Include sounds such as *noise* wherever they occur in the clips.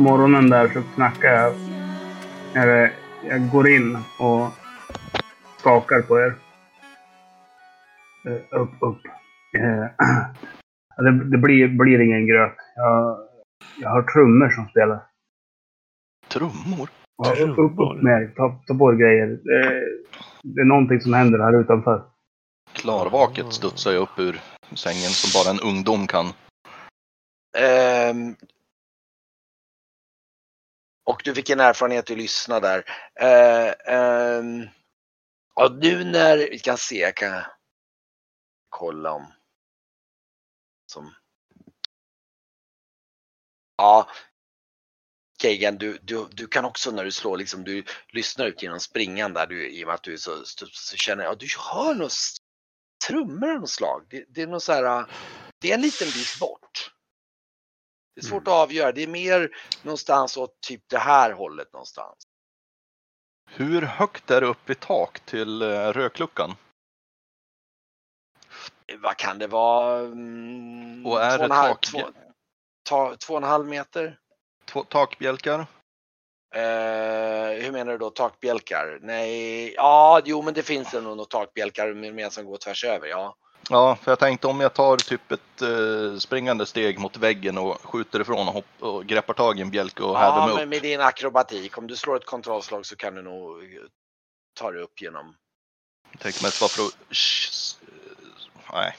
Morgonen där så knackar jag. Eller jag går in och skakar på er. Eh, upp, upp. Eh, *clears throat* det det blir, blir ingen gröt. Jag, jag har trummor som spelar. Trummor? Ja, upp, upp, upp med er. Ta, ta på er grejer. Det, det är någonting som händer här utanför. Klarvaket studsar jag upp ur sängen som bara en ungdom kan. Ehm, och du fick en erfarenhet att lyssna där. Uh, um, och nu när, vi kan se, jag kan kolla om som Ja, Kegan, du, du, du kan också när du slår, liksom, du lyssnar ut genom springan där, du, i och med att du så, så, så känner ja, du hör något trummor av något slag. Det, det är något så här, det är en liten bit bort. Det är svårt att avgöra, det är mer någonstans åt typ det här hållet någonstans. Hur högt är det upp i tak till eh, rökluckan? Vad kan det vara? Mm, Och är två det halv- tak- Två, ta, två och en halv meter? Två takbjälkar? Eh, hur menar du då takbjälkar? Nej, ja, jo men det finns nog några takbjälkar med som går tvärs över, ja. Ja, för jag tänkte om jag tar typ ett eh, springande steg mot väggen och skjuter ifrån och, hopp, och greppar tag i en bjälke och häver Ja, mig men upp. med din akrobatik, om du slår ett kontrollslag så kan du nog eh, ta dig upp genom... Jag tänker mest bara för att... Nej.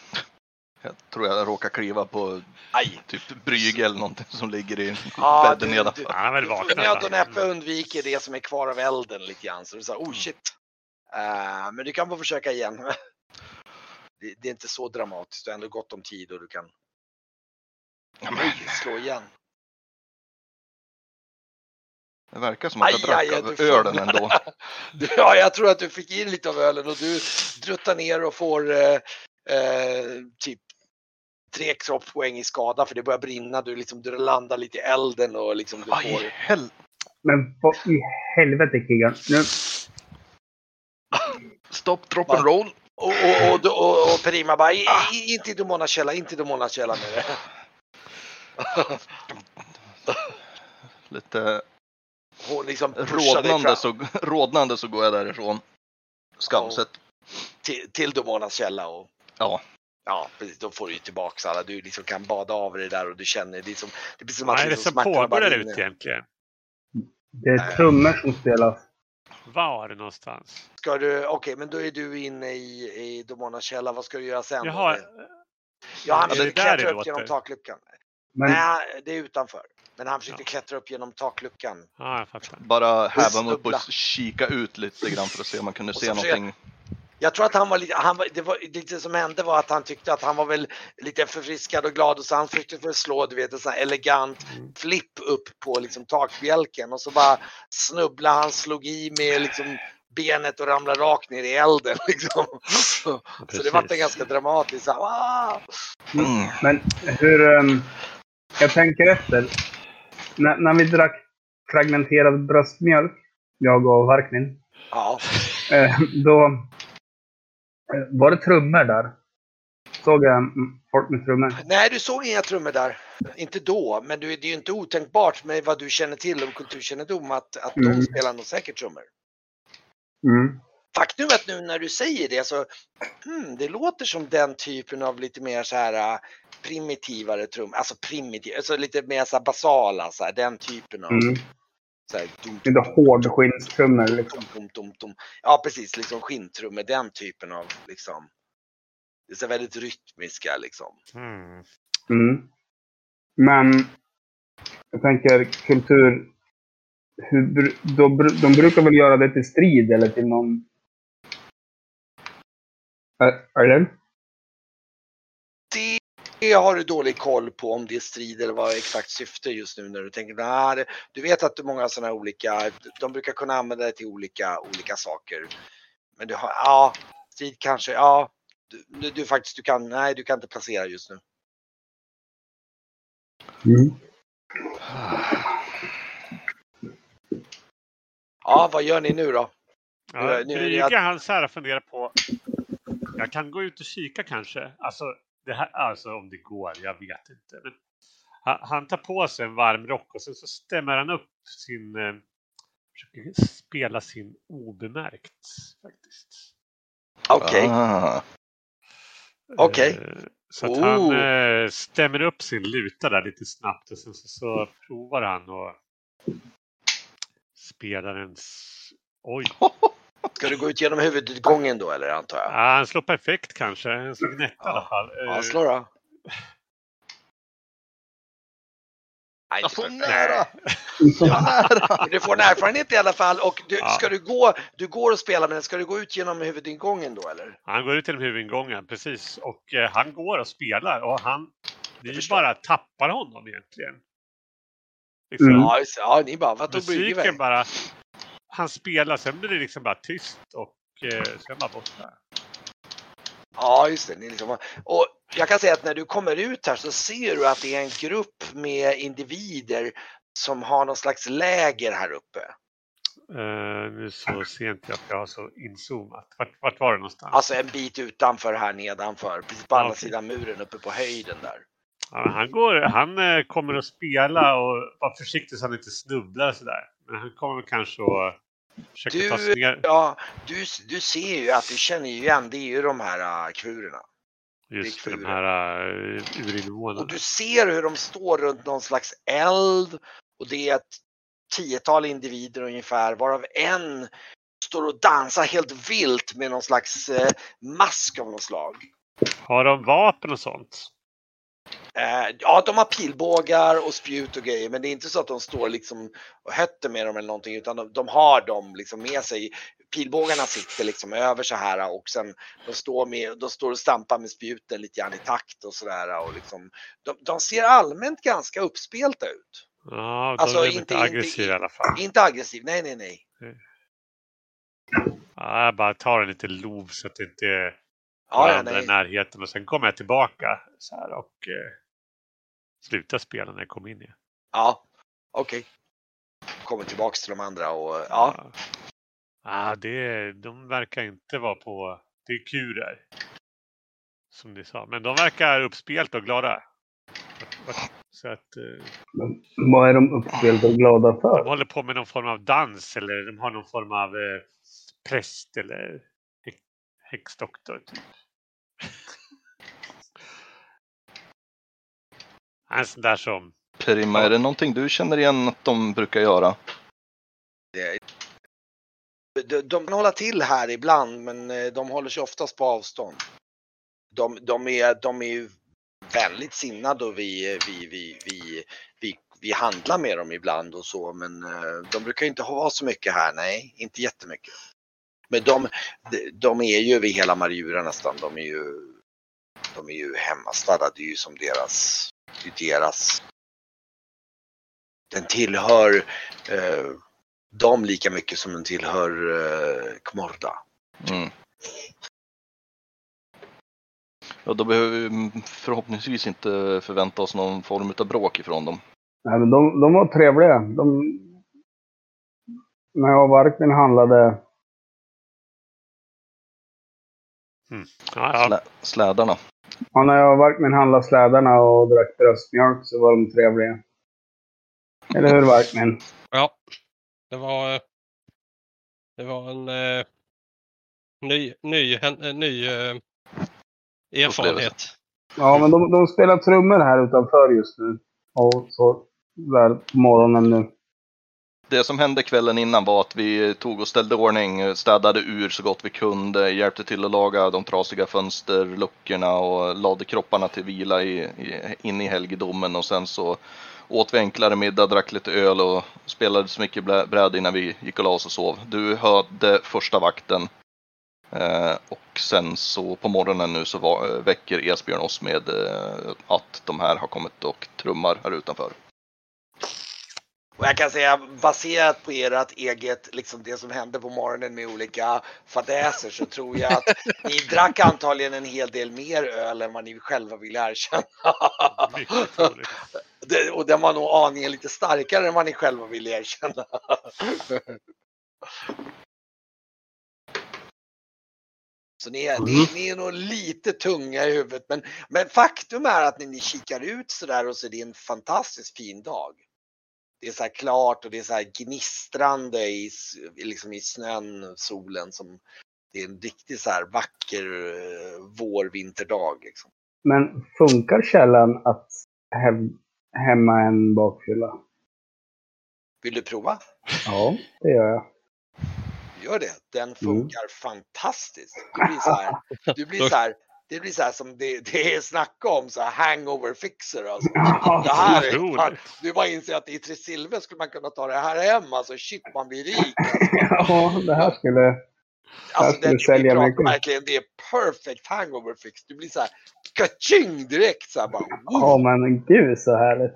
Jag tror jag råkar kliva på Aj! typ brygel eller någonting som ligger i Ja, bädden du- nedanför. du- Han är väl Du vaken. nöd och näppe undviker det som är kvar av elden lite grann. Så du sa, oh shit. Eh, men du kan få försöka igen. *laughs* det, det är inte så dramatiskt, du har ändå gott om tid och du kan Ja, men slå igen. Det verkar som att jag Aj, drack aj, av ölen ändå. *laughs* Ja, jag tror att du fick in lite av ölen och du druttar ner och får eh, eh, typ tre kroppspoäng i skada för det börjar brinna. Du, liksom, du landar lite i elden och liksom du Aj, får... hel... Men vad i helvete Kigan. Nu, Stopp, drop and roll. Och, och, och, och, och Perima bara, "I- i- inte i Domona-källa, inte i Domona-källa nu. Lite Hon liksom fram så, rodnande så går jag därifrån. Skamset. till, till källa och Ja. ja, precis, då får du ju tillbaks alla. Du liksom kan bada av dig där och du känner, det är som, det blir som Vad att är det liksom som pågår bara där ute egentligen? det är trummor som spelas. Var någonstans? Ska du, okej, men då är du inne i, i Domonas källa. Vad ska du göra sen? Jaha, ja, han försökte klättra upp låter? genom takluckan. Men Nej, det är utanför. Men han försökte Ja. klättra upp genom takluckan. Ja, jag fattar. Bara häva mig upp och kika ut lite grann för att se om man kunde se någonting. Jag tror att han var lite, han var, det var lite som hände var att han tyckte att han var väl lite förfriskad och glad och så han försökte för slå, du vet, en sån här elegant Mm. flipp upp på liksom takbjälken och så bara snubblade han, slog i med liksom benet och ramlade rakt ner i elden *laughs* liksom. Så, det var Precis. ganska dramatiskt. Så, "Ah!" Mm. Men hur... ehm, jag tänker efter. När, när vi drack fragmenterad bröstmjölk, jag och Varkmin, Ja, eh, då var det trummor där. Såg jag folk med trummor? nej du såg inga trummor där. Inte då, men du, det är ju inte otänkbart med vad du känner till om kulturkännedom att, att de Mm. spelar nog säkert trummor. Mm. Faktum är att nu när du säger det så hmm, det låter som den typen av lite mer så här äh, primitivare trum, alltså primitiv, alltså lite mer så basala, så här, den typen av Mm. Så här, dum, liksom. dum, dum, dum, dum. Ja precis, liksom skinntrummor, den typen av liksom. Det är så väldigt rytmiska liksom. Mm. Mm. Men jag tänker kultur. Hur, br- de brukar väl göra det till strid eller till någon... Eller? Det har du dålig koll på om det strider eller vad exakt syfte just nu när du tänker, nah, det, du vet att många sådana här olika, de brukar kunna använda det till olika, olika saker. Men du har, ja, strid kanske, ja, du, du, du faktiskt, du kan, nej du kan inte placera just nu. Mm. Ja, vad gör ni nu då? Ja, Nu är det Brygge att- han så här funderar på. Jag kan gå ut och kika kanske. Alltså, det här, alltså om det går, jag vet inte. Men Han, han tar på sig en varm rock och sen så stämmer han upp sin... Eh, försöker spela sin obemärkt faktiskt. Okej. Ah, Okej. Eh, Så att han Oh. eh, stämmer upp sin luta där lite snabbt och sen så, så provar han och spelar en... Oj! *laughs* Ska du gå ut genom huvudutgången då eller antar jag? Ah, han slår perfekt kanske. En slog gnetta i alla fall. Ja, Eh, slå då. Nej, jag inte får nära! *laughs* Ja, du får en erfarenhet i alla fall. Och du, Ja. ska du gå, du går och spelar men ska du gå ut genom huvudingången då eller? Han går ut genom huvudingången, precis. Och eh, han går och spelar och han... Förstår. bara tappar honom egentligen. Liksom, Mm. Ja, ja ni bara, vad tog Musiken bara... Han spelar, sen blir det liksom bara tyst och eh, sen bara borta. Ja, just det. Ni liksom, och jag kan säga att när du kommer ut här så ser du att det är en grupp med individer som har någon slags läger här uppe. Eh, nu så sent jag att jag har så inzoomat. Vart, vart var det någonstans? Alltså en bit utanför här nedanför, precis på andra okej. sidan muren uppe på höjden där. Ja, han, går, han eh, kommer att spela och var försiktig så han inte snubblar sådär. Men han kommer kanske att försöka Du- ta sig. Ja, du, du ser ju att du känner ju igen, det är ju de här uh, kvurerna. Just för de Vikturer. här uh, urinvånarna. Och du ser hur de står runt någon slags eld och det är ett tiotal individer ungefär varav en står och dansar helt vilt med någon slags eh, mask av något slag. Har de vapen och sånt? Eh, ja, de har pilbågar och spjut och grejer, men det är inte så att de står liksom och hötter med dem eller någonting, utan de, de har dem liksom med sig. Pilbågarna sitter liksom över så här och sen de står, med, de står och stampar med spjuten lite grann i takt och sådär. Och liksom, de, de ser allmänt ganska uppspelta ut. Ja, de Alltså, är inte- inte inte- aggressiva i alla fall. Inte aggressiv, nej, nej, nej. Ja, jag bara tar en lite lov så att det inte är Ja, varandra i närheten. Och sen kommer jag tillbaka så här och eh, slutar spela när jag kommer in igen. ja okej. Kommer tillbaks till de andra och ja, Ja, det, de verkar inte vara på... Det är kurer. Som ni sa. Men de verkar uppspelta och glada. Så att eh, Men vad är de uppspelta och glada de för? håller på med någon form av dans eller de har någon form av eh, präst eller häx, häxdoktor. Typ. En sån där som... Perima, är det någonting du känner igen att de brukar göra? de, de kan hålla till här ibland, men eh, de håller sig oftast på avstånd. De, de, är, de är ju vänligt sinnade och vi, vi, vi, vi, vi, vi handlar med dem ibland och så, men eh, de brukar inte ha så mycket här, nej, inte jättemycket. Men de, de, är ju över hela Marjura nästan, de är ju, de är ju hemmastadda, det är ju som deras, deras den tillhör eh, dem lika mycket som den tillhör eh, Kmorda. Mm. Ja, då behöver vi förhoppningsvis inte förvänta oss någon form av bråk ifrån dem. Nej, men de, de var trevliga. De, när jag och Varkmin handlade Ja, ja. Slä, slädarna. Ja, när jag Varkmin handlade slädarna och drack bröstmjölk så var de trevliga. Eller hur Varkmin? Ja, det var, eh, det var en eh, ny, ny, hän- eh, ny eh, erfarenhet. Ja, men de, de spelar trummor här utanför just nu. Och så där på morgonen nu. Det som hände kvällen innan var att vi tog och ställde ordning, städade ur så gott vi kunde, hjälpte till att laga de trasiga fönsterluckorna och lade kropparna till vila i, i, in i helgedomen och sen så åt vi enklare middag, drack lite öl och spelade så mycket bräd innan vi gick och la oss och sov. Du hörde första vakten eh, och sen så på morgonen nu så var, väcker Esbjörn oss med eh, att de här har kommit och trummar här utanför. Och jag kan säga baserat på ert eget, liksom det som hände på morgonen med olika fadäser så tror jag att *laughs* ni drack antagligen en hel del mer öl än vad ni själva vill erkänna. *laughs* Det, och den var nog aningen lite starkare än vad ni själva vill erkänna. Så ni är, Mm. ni, ni är nog lite tunga i huvudet. Men, men faktum är att när ni kikar ut så där och så är det en fantastiskt fin dag. Det är så här klart och det är så här gnistrande i, liksom i snön, solen. Som, det är en riktigt så här vacker eh, vår-vinterdag. Liksom. Men funkar källan att häm- hämma en bakfylla? Vill du prova? Ja, det gör jag. Gör det. Mm. Den funkar fantastiskt. Du blir så här, du blir så här, det blir så här som det, det är snacka om så här hangover fixer. Alltså. Det här är, du bara inser att i Tresilver skulle man kunna ta det här hem. Alltså shit, man blir rik. Alltså, Ja, det här skulle... alltså skulle det, sälja mycket. verkligen, det är perfect hangover fix. Du blir så här, kaching direkt så här bara. Ja, men gud så härligt.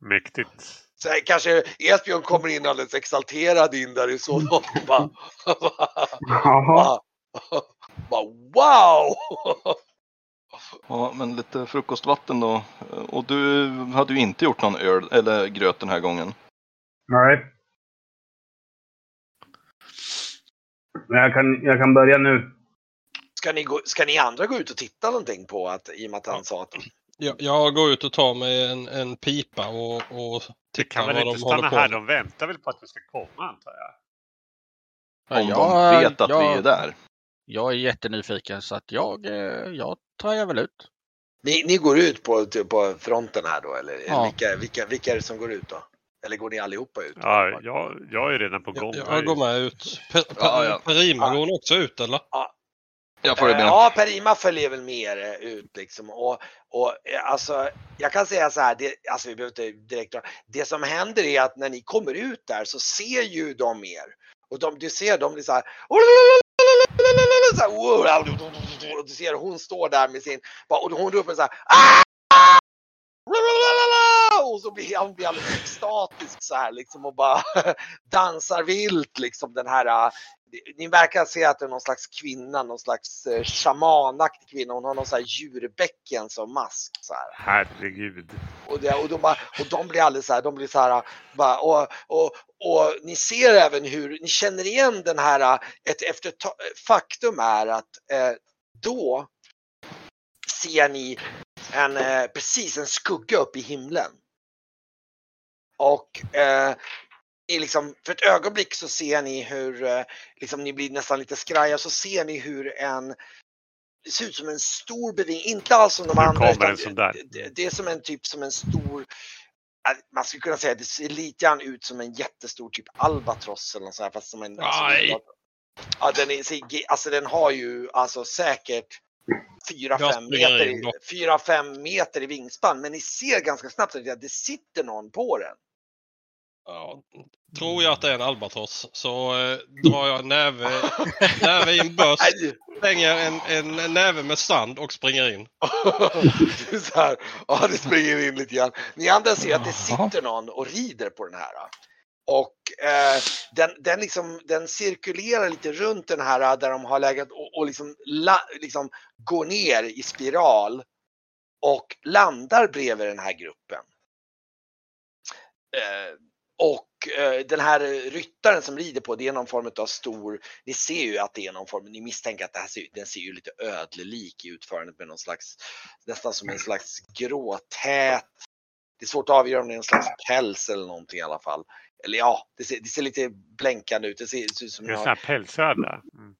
Mäktigt. Så här, kanske Esbjörn kommer in alldeles exalterad in där i så. *laughs* Bara, Jaha. bara, *laughs* bara wow! *laughs* Ja, men lite frukostvatten då. Och du hade ju inte gjort någon öl eller gröt den här gången. Nej. Men jag kan, jag kan börja nu. Ska ni, gå, ska ni andra gå ut och titta någonting på att, i och med att han sa att Jag, jag går ut och tar mig en, en pipa och, och Det tittar kan väl vad inte de håller stanna på här? med. De väntar väl på att vi ska komma antar jag. Om Ja, de vet att jag- vi är där. Jag är jättenyfiken så att jag, eh, jag trajar väl ut. ni, ni går ut på, typ på fronten här då eller Ja. vilka, vilka, vilka är det som går ut då? Eller går ni allihopa ut? Ja, jag, jag är redan på gång. Jag, jag går med ut. Per, per, Ja, ja. Perima, Ja. går hon också ut eller? Jag får det Eh, med. Ja, Perima följer väl med er ut liksom. Och, och eh, alltså, jag kan säga så här, det, alltså vi behöver inte direkt Det som händer är att när ni kommer ut där så ser ju de er. Och de, du ser dem blir så här. Så här och du ser hon står där med sin, och hon ropar så här. Aah! Och så blir hon blir alldeles extatisk så här liksom och bara *laughs* dansar vilt liksom den här äh, ni verkar se att det är någon slags kvinna, någon slags eh, shamanaktig kvinna. Hon har någon sån här djurbäcken som mask. Så här. Herregud. Och, det, och, de bara, och de blir alldeles så här, de blir så här, bara, och, och, och ni ser även hur, ni känner igen den här, ett, efter faktum är att eh, då ser ni en, eh, precis en skugga upp i himlen. Och eh, i liksom, för ett ögonblick så ser ni hur, eh, liksom, ni blir nästan lite skraja, så ser ni hur en det ser ut som en stor bevinning, inte alls som de Nu andra. utan sån där. Det, det, är som en typ som en stor, man skulle kunna säga det ser lite grann ut som en jättestor typ albatross eller något sånt här, fast som en... alltså, Nej. Ja, den, är, alltså den har ju alltså säkert 4-5 Jag springer meter, in då. i- 4-5 meter i vingspann, men ni ser ganska snabbt att det sitter någon på den. Ja, tror jag att det är en albatross så eh, drar jag en näve, *laughs* näve i en börs, slänger en, en näve med sand och springer in. *laughs* det är så här, ja, det springer in lite grann. Ni andra ser att det sitter någon och rider på den här. Och eh, den, den, liksom, den cirkulerar lite runt den här där de har läget och, och liksom, la, liksom går ner i spiral och landar bredvid den här gruppen. Eh, och eh, den här ryttaren som rider på det är någon form av stor, ni ser ju att det är någon form, ni misstänker att det här ser, den ser ju lite ödlelik i utförandet med någon slags, nästan som en slags gråtät, det är svårt att avgöra om det är en slags päls eller någonting i alla fall. Eller ja, det ser, det ser lite blänkande ut. Det ser, det ut som Det är en sån här pälsödla. Mm.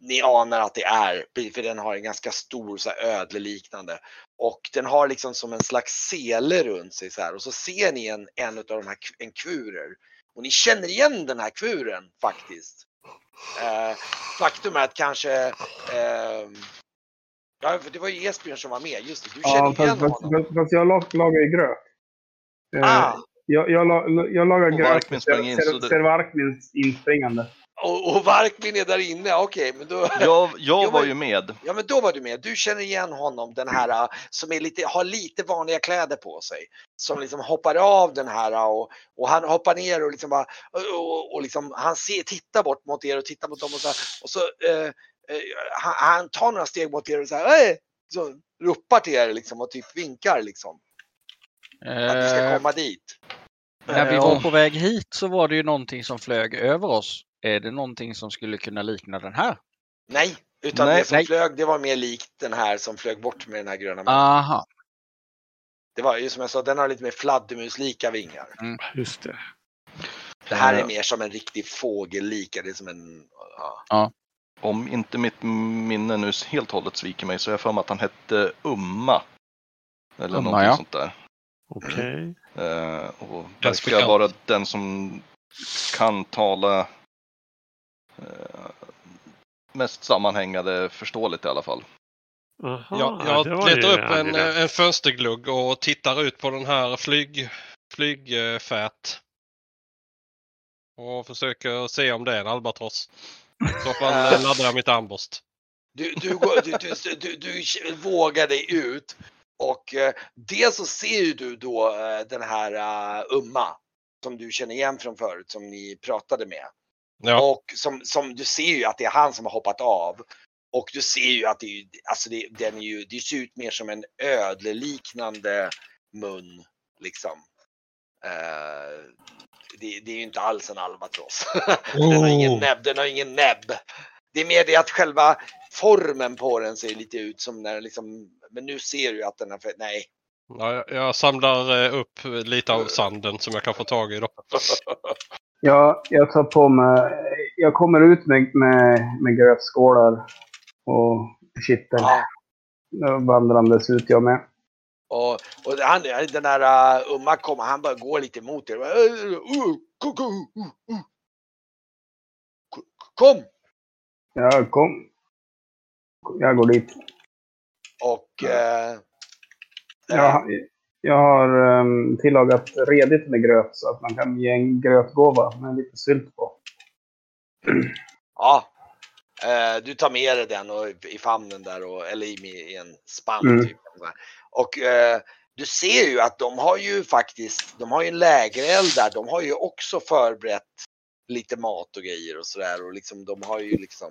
ni anar att det är, för den har en ganska stor så ödleliknande. Och den har liksom som en slags sele runt sig så här. Och så ser ni en, en av de här en kvurer. Och ni känner igen den här kvuren faktiskt. Eh, faktum är att kanske ehm, Ja, för det var ju Esbjörn som var med. Just det, du känner Ja, igen fast, honom. fast, fast jag lag, lagar ju gröt. Eh, Ah, Jag, jag, jag lagar Och gröt. Varkmin sprang in, ser, ser Varkmin inspringande. Och, och Varkmin är där inne. Okej, men då. *laughs* Jag, *laughs* jag var ju med. Ja men då var du med. Du känner igen honom den här äh, som är lite, har lite vanliga kläder på sig. Som liksom hoppar av den här äh, och, och han hoppar ner och liksom bara och, och, och liksom han ser, tittar bort mot er och tittar mot dem och så, här, och så eh, han, han tar några steg mot er och så här, "Ey!" så ropar till er liksom och typ vinkar liksom. Att ni ska Eh, komma dit. när vi Eh, var på väg hit så var det ju någonting som flög över oss. Är det någonting som skulle kunna likna den här? Nej, utan Nej, det som nej. flög det var mer likt den här som flög bort med den här gröna mannen. Aha. Det var ju som jag sa, den har lite mer fladdermuslika vingar. Just det. Det här är Ja. mer som en riktig fågellika. Det är som en... Ja. Om inte mitt minne nu helt och hållet sviker mig så är jag för mig att han hette Umma. Eller Umma, någonting ja. sånt där. Okej. Eh, och verkar vara den som kan tala eh, mest sammanhängande förståeligt i alla fall. Aha, Jag, det jag letar upp en, en fönsterglugg och tittar ut på den här flyg, flygfät. Och försöker se om det är en albatross. I så fall eh, *laughs* laddar jag mitt armborst. Du, du, du, du, du, du vågar dig ut och eh, dels så ser ju du då eh, den här eh, Umma som du känner igen från förut som ni pratade med. Ja, Och som, som du ser ju att det är han som har hoppat av. Och du ser ju att det, är alltså det, den är ju, det ser ut mer som en ödleliknande mun. Liksom. Eh, det, det är ju inte alls en albatross. *laughs* den, har ingen Oh. näbb, den har ingen näbb. Det är mer det att själva formen på den ser lite ut som när den liksom, men nu ser du att den har, nej. ja, jag- jag samlar eh, upp lite av sanden som jag kan få tag i då. *laughs* Ja, jag tar på mig... Jag kommer ut med, med, med grötskålar och kittel. Ja. Vandrandes ut jag med. Och, och han, den här uh, Umma kommer, han bara går lite emot er. "Uh, uh, Kom, uh, uh. Kom! Jag kom. Jag går dit. Och eh, Jag, jag har um, tillagat redigt med gröt så att man kan ge en grötgåva med lite sylt på. ja, eh, du tar med dig den och i famnen där och, eller i, i en spann Mm. typ. Och eh, du ser ju att de har ju faktiskt, de har ju en lägereld där. De har ju också förberett lite mat och grejer och sådär och liksom de har ju liksom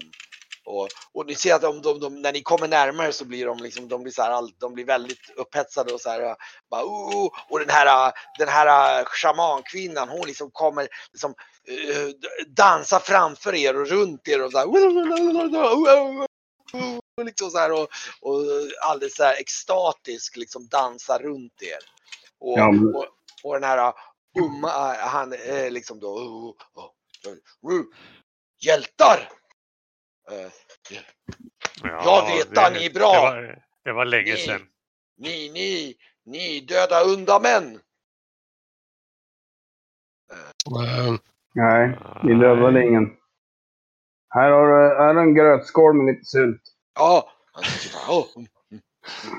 och, och ni ser att de, de, de, när ni kommer närmare så blir de liksom, de blir så här, de blir väldigt upphetsade och så här, bara, oh, oh. och den här, den här shamankvinnan hon liksom kommer liksom eh, dansa framför er och runt er och så här, liksom så här och, och alldeles så här extatisk liksom dansa runt er. Och, Ja, men- och, och den här Umma, han är liksom då, oh, oh, oh, oh, hjältar! Eh, Jag vet att ni är bra. Det var, det var länge Ni- sedan. Ni, ni, ni döda undamän! Eh, Nej, vi dödade ingen. Här har du här en grötskål med lite sylt. Ja, han tittar, oh, mm, mm, mm.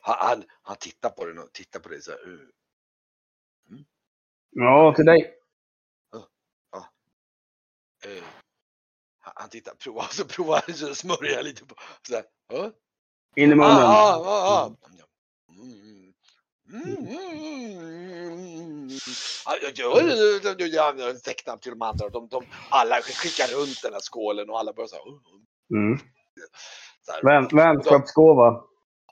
han, han, han tittar på den och tittar på dig så här. uh. Ja, till dig. Eh, han- han tittar, provar, så provar så smörjer han lite på. Så här, "Ja, In i ah, munnen. ah, ah, ah." Mm, mm, mm. Ja, ja, ja, ja, ja, Jag tecknar till de andra. De, de, alla skickar runt den här skålen och alla börjar så här. "Oh, oh." Mm. Så här. Vän, vänskapsgåva.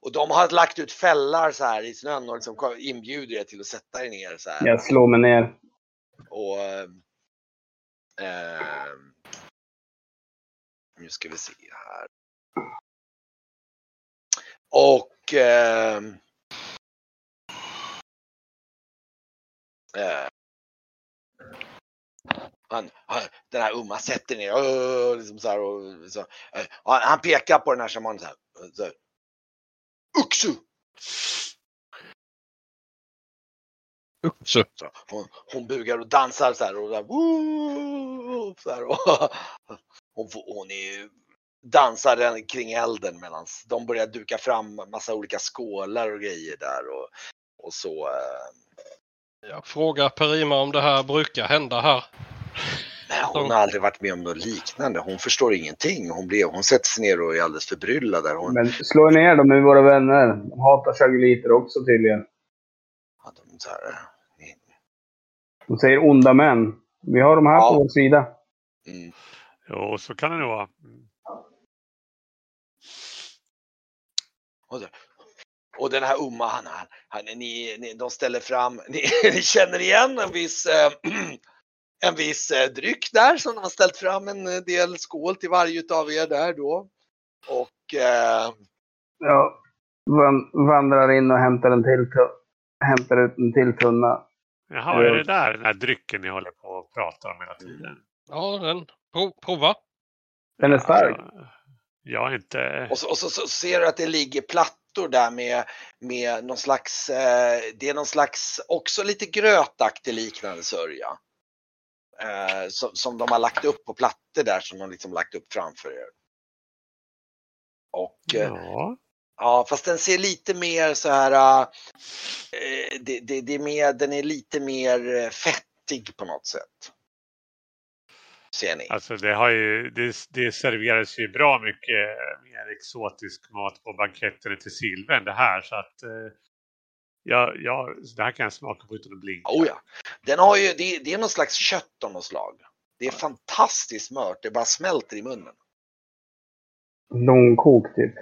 Och de har lagt ut fällar så här i snön och liksom inbjuder er till att sätta er ner så här. Jag slår mig ner. Och ehm, ehm, nu ska vi se här. Och ehm, eh, han, han, den här Umma sätter ner liksom så här och så, eh, han, pekar på den här shamanen så här. Så här. Uxu! så. Så hon, hon bugar och dansar så här och, där, woo, så här, och *laughs* hon, får- hon är, ju- dansar den kring elden medan de börjar duka fram massa olika skålar och grejer där och, och så. eh, Jag frågar Perima om det här brukar hända här. Men hon har aldrig varit med om något liknande. Hon förstår ingenting. Hon, blev, hon sätter sig ner och är alldeles förbryllad där. Hon, Men slå ner dem, är våra vänner. De hatar chagoliter också tydligen. ja, de, så här, eh, De säger onda män. Vi har dem här Ja. på vår sida. mm. Jo, så kan det nog vara. Mm. Och, den här Umma, han, han, han, ni, ni, de ställer fram, *laughs* ni, ni känner igen en viss, eh, *clears throat* en viss eh, dryck där som de har ställt fram en eh, del skål till varje utav er där då. Och eh, Ja, van, vandrar in och hämtar, en till, hämtar ut en till tunna. Jaha, är det där den här drycken ni håller på och pratar om hela tiden? Ja, den. Pro, prova. Den är stark. Ja, Jag inte... Och så, och så, så ser du att det ligger plattor där med, med någon slags, eh, det är någon slags också lite grötaktig liknande sörja. Eh, som, som de har lagt upp på plattor där som de liksom lagt upp framför er. Och eh, Ja. ja, fast den ser lite mer så här, eh, det, det, det är mer, den är lite mer eh, fettig på något sätt. Ser ni? Alltså det, har ju, det, det serveras ju bra mycket mer exotisk mat på banketter till silver än det här. Så att eh, ja, ja, det här kan jag smaka på utan att blinka. Oh ja. Den har ju, det, det är någon slags kött av något slag. Det är fantastiskt mört, det bara smälter i munnen. Långkok typ.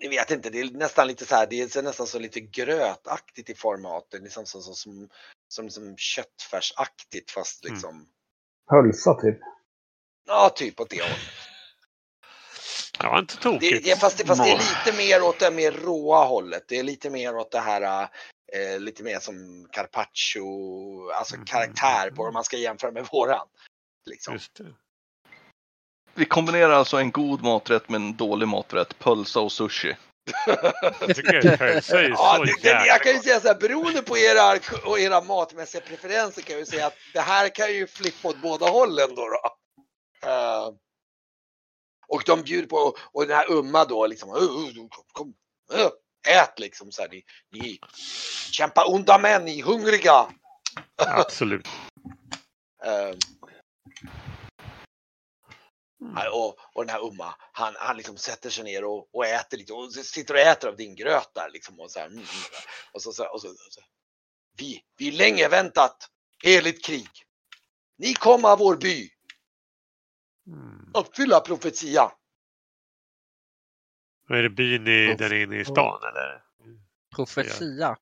Jag vet inte, det är nästan lite så här, det är nästan så lite grötaktigt i formatet. Liksom som, som, som, som, som köttfärsaktigt fast Mm. liksom, Pölsa typ. ja typ åt det hållet. Ja, inte tokigt. det, fast, det, fast det är lite mer åt det mer råa hållet. Det är lite mer åt det här, eh, lite mer som carpaccio, alltså Mhm. karaktär på det om man ska jämföra med våran. Liksom. Just det. Vi kombinerar alltså en god maträtt med en dålig maträtt. Pölsa och sushi. Jag tycker pölsa är ju *laughs* Ja, så det, det, jag kan ju säga så här, beroende på era, och era matmässiga preferenser kan jag ju säga att det här kan ju flippa åt båda hållen då. då. Eh, och de bjuder på, och den här umma då liksom, "Uh, uh, kom, uh, ät liksom så här, ni, ni kämpa onda män, ni hungriga. Absolut. Ja, Och, och den här Umma, han, han liksom sätter sig ner och, och äter lite och sitter och äter av din gröt där liksom. Och så, här, mm, mm. och så, så, och så, så vi, vi länge väntat heligt krig. Ni komma vår by, Mm. uppfylla profetia. Är det byn i, där inne i stan eller? Profetia.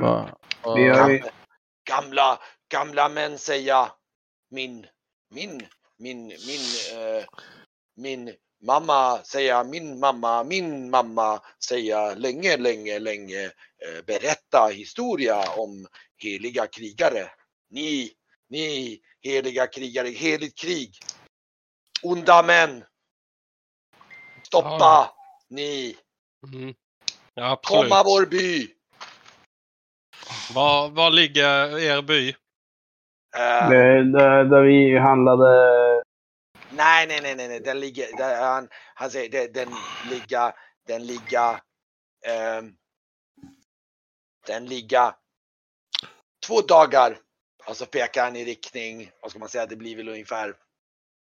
Va, Vi har ju, Gamla, gamla, män säga min, min, min, min, eh, min mamma säga min mamma, min mamma säga länge, länge, länge eh, berätta historia om heliga krigare. Ni, ni heliga krigare, heligt krig. Onda män. Stoppa Ja. ni. Mm. Ja. Komma vår by. Var, var ligger er by? Eh, det, där, där vi handlade. Nej, nej, nej, nej, nej. den ligger, där, han, han säger den, den ligger, den ligger, ehm, den ligger två dagar och så pekar han i riktning, vad ska man säga, det blir väl ungefär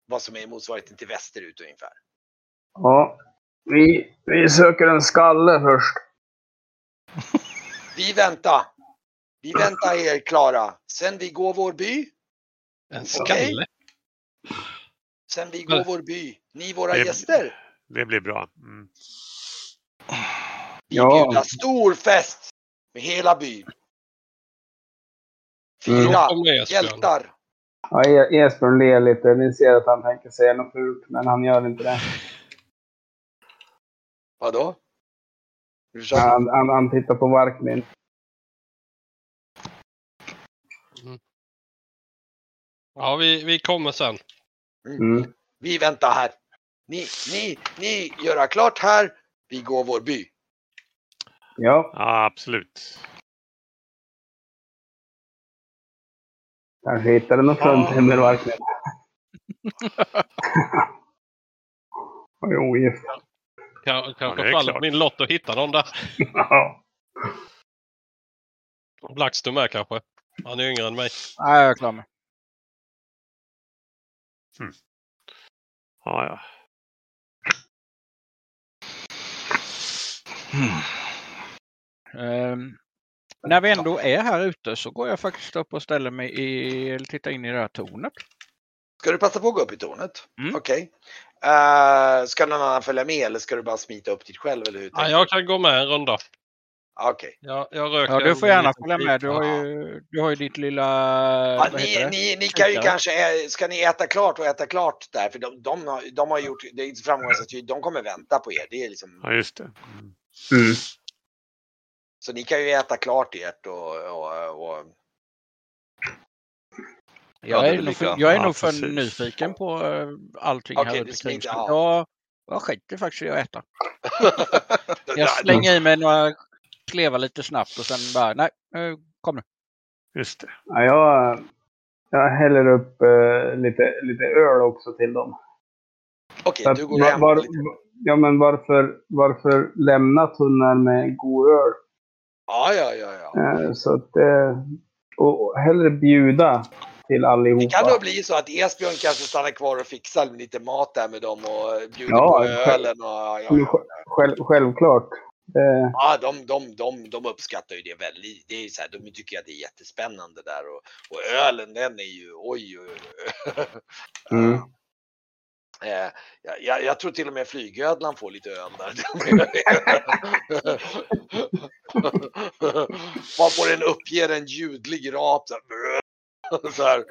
vad som är motsvarigheten till västerut ungefär. Ja, vi, vi söker en skalle först. Vi väntar. Vi väntar er klara. Sen vi går vår by, En Okej. skalle? sen vi går vår by. Ni våra Det- gäster. Det blir bra. Mm. Vi Ja. bjuder stor fest med hela byn. Mm. Fyra Esbjörn. hjältar. Ja, E- Esbjörn ler lite. Ni ser att han tänker säga något fult, men han gör inte det. Vadå? Han, han, han tittar på Varkmin. Ja, vi, vi kommer sen. Mm. Vi väntar här. Ni, ni, ni göra klart här. Vi går vår by. Ja, Ja, absolut. kanske hittade något fruntimmer Varkmin. Han *laughs* är ogift. Kan, kanske det är faller min lott att hitta någon där. Ja. Blackstone med kanske. Han är yngre än mig. Nej, jag är klar med. Ja, ja. Hmm. Ehm, när vi ändå är här ute så går jag faktiskt upp och ställer mig i, eller tittar in i det här tornet. Ska du passa på att gå upp i tornet? Mm. Okej. Eh, ska någon annan följa med eller ska du bara smita upp dit själv? Eller hur Ja, jag kan gå med en runda. Okej. Jag, jag röker Ja, du får gärna följa med. Du har ju, du har ju ditt lilla... Ja, vad heter ni, det? ni, ni kan ju kanske, ä- ska ni äta klart och äta klart där? För de, de, har, de har gjort, det är framgångsrikt, de kommer vänta på er. Det är liksom, Ja, just det. Mm. Så ni kan ju äta klart ert och, och, och Jag är nog för, jag är Ja, nog för precis. nyfiken på uh, allting Okej, här Så ja. Jag, jag skiter faktiskt i att äta. *laughs* Jag slänger i mig några klevar lite snabbt och sen bara, nej, eh, kom nu. Just det. Ja, jag, jag häller upp eh, lite, lite öl också till dem. Okej, att du går var- hem. var, ja, men varför, varför lämna tunneln med god öl? Ja, ja, ja, ja. Eh, så att, eh, och hellre bjuda till allihopa. Det kan nog bli så att Esbjörn kanske stannar kvar och fixar lite mat där med dem och bjuder Ja, på ölen. Och, ja, ja. sj- Själv, självklart. Eh, Ja, de, de, de, de uppskattar ju det väldigt. Det är så här, de tycker att det är jättespännande där och, och ölen den är ju oj. oj, oj. *laughs* Mm. Eh, jag, jag, tror till och med flygödlan får lite öl där. *laughs* Varpå den *laughs* uppger en ljudlig rap. Så här, så här.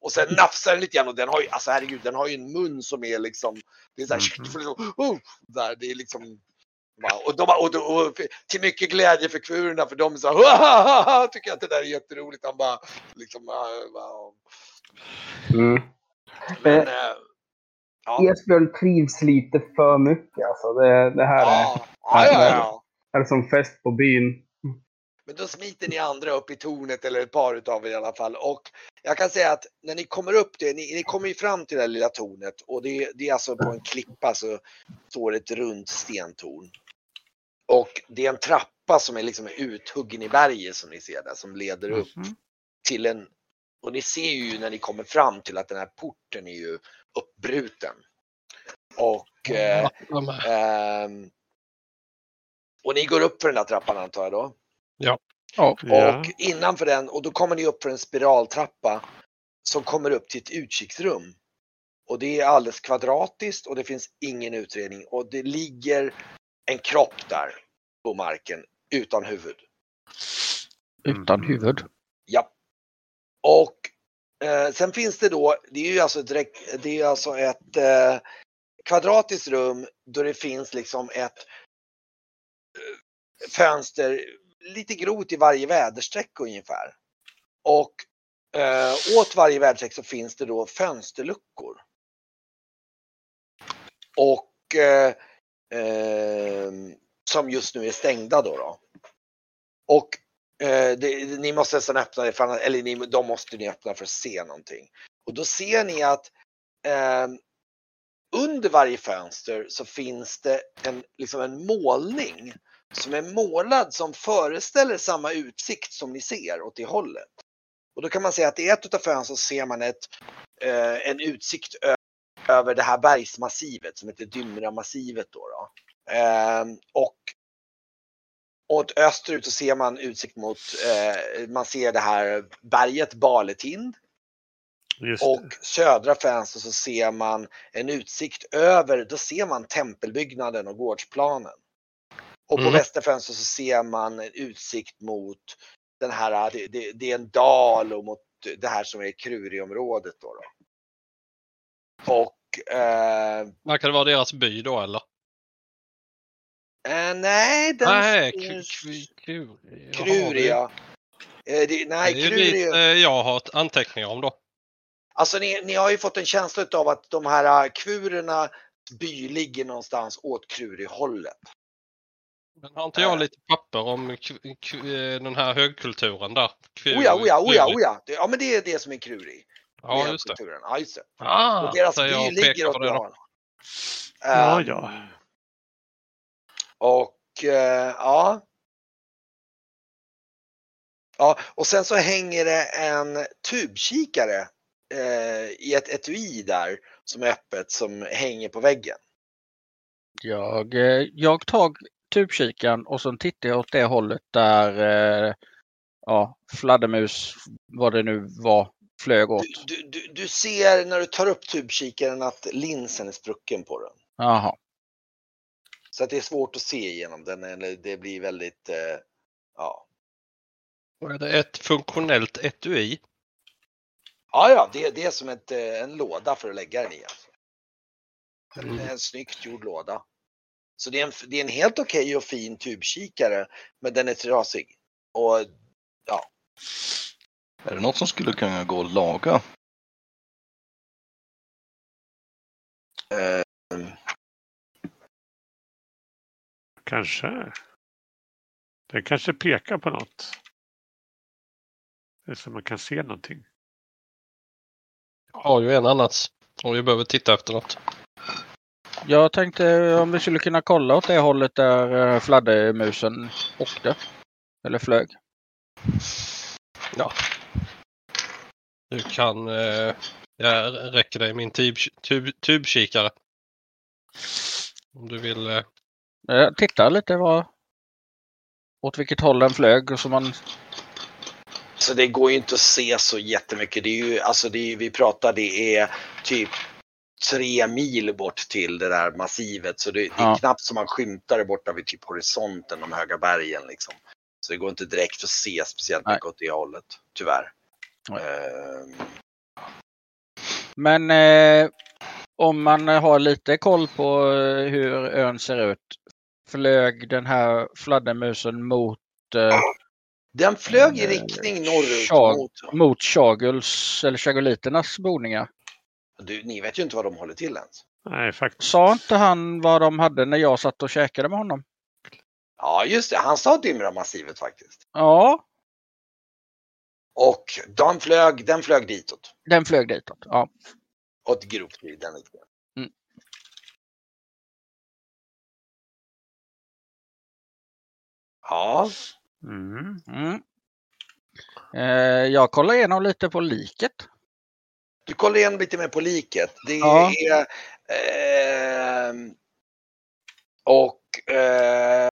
Och sen nafsar den lite grann och den har ju, alltså herregud, den har ju en mun som är liksom, det är så här, liksom, oh, där, det är liksom? Och, de, och, och, och till mycket glädje för kvurorna för de så här, tycker att det där är jätteroligt. Han bara liksom, wow. mm. Men, Eh, eh, ja, Esbjörn trivs lite för mycket. Alltså. Det, det här är, ja, ja, ja, ja. är som fest på byn. Men då smiter ni andra upp i tornet eller ett par utav er i alla fall. Och jag kan säga att när ni kommer upp det, ni, ni kommer ju fram till det här lilla tornet och det, det är alltså på en klippa så står ett runt stentorn. Och det är en trappa som är liksom uthuggen i berget som ni ser där som leder upp Mhm. till en och ni ser ju när ni kommer fram till att den här porten är ju uppbruten. Och, eh, ehm, och ni går upp för den här trappan antar jag då? Ja. Ja. Och innanför den, och då kommer ni upp för en spiraltrappa som kommer upp till ett utkiksrum. Och det är alldeles kvadratiskt och det finns ingen utredning och det ligger en kropp där på marken utan huvud. Utan huvud. Ja. Och eh, sen finns det då, det är ju alltså, direkt, det är alltså ett eh, kvadratiskt rum då det finns liksom ett eh, fönster lite grovt i varje väderstreck ungefär. Och eh, åt varje väderstreck så finns det då fönsterluckor. Och eh, eh, som just nu är stängda då. då. Och Eh, det, ni måste nästan öppna det, för eller ni, de måste ni öppna för att se någonting. Och då ser ni att eh, under varje fönster så finns det en, liksom en målning som är målad som föreställer samma utsikt som ni ser åt det hållet. Och då kan man säga att i ett av fönstren ser man ett, eh, en utsikt ö- över det här bergsmassivet som heter Dymra-massivet. Då, då. Eh, och åt österut så ser man utsikt mot, eh, man ser det här berget Baletind. Just Och det. södra fönstret så ser man en utsikt över, då ser man tempelbyggnaden och gårdsplanen. Och på Mm. västerfönstret så ser man en utsikt mot den här, det, det, det är en dal och mot det här som är Kruriområdet då. då. Och eh, Verkar det vara deras by då eller? eh, nej, den Nej, Kruri. Kruria. Eh, det, nej, Det är Kruria. dit eh, jag har anteckningar om då. Alltså ni, ni har ju fått en känsla av att de här äh, kvurerna by ligger någonstans åt Kruri-hållet. Men har inte jag lite papper om eh, den här högkulturen där? Kvu- Oja, oja, oja, Kruri. oja. Ja men det är det som är Kruri. Ja, just det. kulturen. Ja, just det. Ah, och deras by ligger åt. Dalarna. Ja, Ehm, ja. Och eh, ja. Ja, och sen så hänger det en tubkikare eh, i ett etui där som är öppet som hänger på väggen. Jag, eh, jag tar tubkikaren och så tittar jag åt det hållet där eh, ja, fladdermus, vad det nu var, flög åt. Du, du, du, du ser när du tar upp tubkikaren att linsen är sprucken på den. Jaha. Så att det är svårt att se igenom den eller det blir väldigt, eh, Ja. Och är det ett funktionellt etui? Ja, ja, det, det är som ett, eh, en låda för att lägga den i. Alltså. En, Mm. en snyggt gjord låda. Så det är en, det är en helt okej och fin tubkikare, men den är trasig. Och Är det något som skulle kunna gå att laga? eh, Kanske. Den kanske pekar på något. Så man kan se någonting. Jag har ju en annans. Om vi behöver titta efter något. Jag tänkte om vi skulle kunna kolla åt det hållet där eh, fladdermusen åkte. Eller flög. Du kan... Eh, jag räcker dig min tub, tub, tubkikare. Om du vill... Eh, Jag tittar lite vad, åt vilket håll den flög. Så man, Så det går ju inte att se så jättemycket. Det är ju, alltså det är, vi pratar, det är typ tre mil bort till det där massivet. Så det, det är Ja. knappt som man skymtar det borta vid typ horisonten, de höga bergen liksom. Så det går inte direkt att se speciellt Nej. mycket åt det hållet, tyvärr. Ehm, men eh, om man har lite koll på eh, hur ön ser ut. Flög den här fladdermusen mot, eh, den flög i Eh, riktning norrut Chag- mot... mot Chaguls eller Chagoliternas boningar? Du, ni vet ju inte var de håller till ens. Nej, faktiskt. Sa inte han vad de hade när jag satt och käkade med honom? Ja, just det. Han sa Dimra-massivet faktiskt. Ja, Och de flög, den flög ditåt. den flög ditåt. Ja. Åt den riktningen. Mm. Ja, Mm. Mm. Eh, jag kollar igenom lite på liket. du kollar igen lite mer på liket. Det Ja. är... ehm, och eh,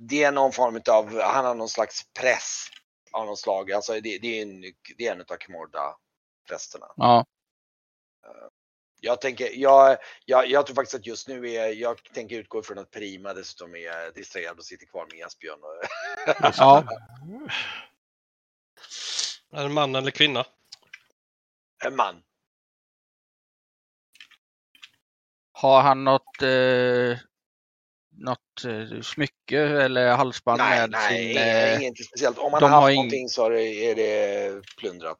det är någon form av, han har någon slags press av något slag. Alltså det, det är en, det är en av Kimorda-prästerna. Ja. Jag tänker, jag, jag, jag tror faktiskt att just nu är, jag tänker utgå ifrån att Prima dessutom är distraherad och sitter kvar med Esbjörn. Och, *laughs* ja. är det en man eller kvinna? en man. Har han något, eh, något eh, smycke eller halsband Nej, med nej, sin... inget, Eh, inget speciellt. Om man har haft har ing- någonting så är det, är det plundrat.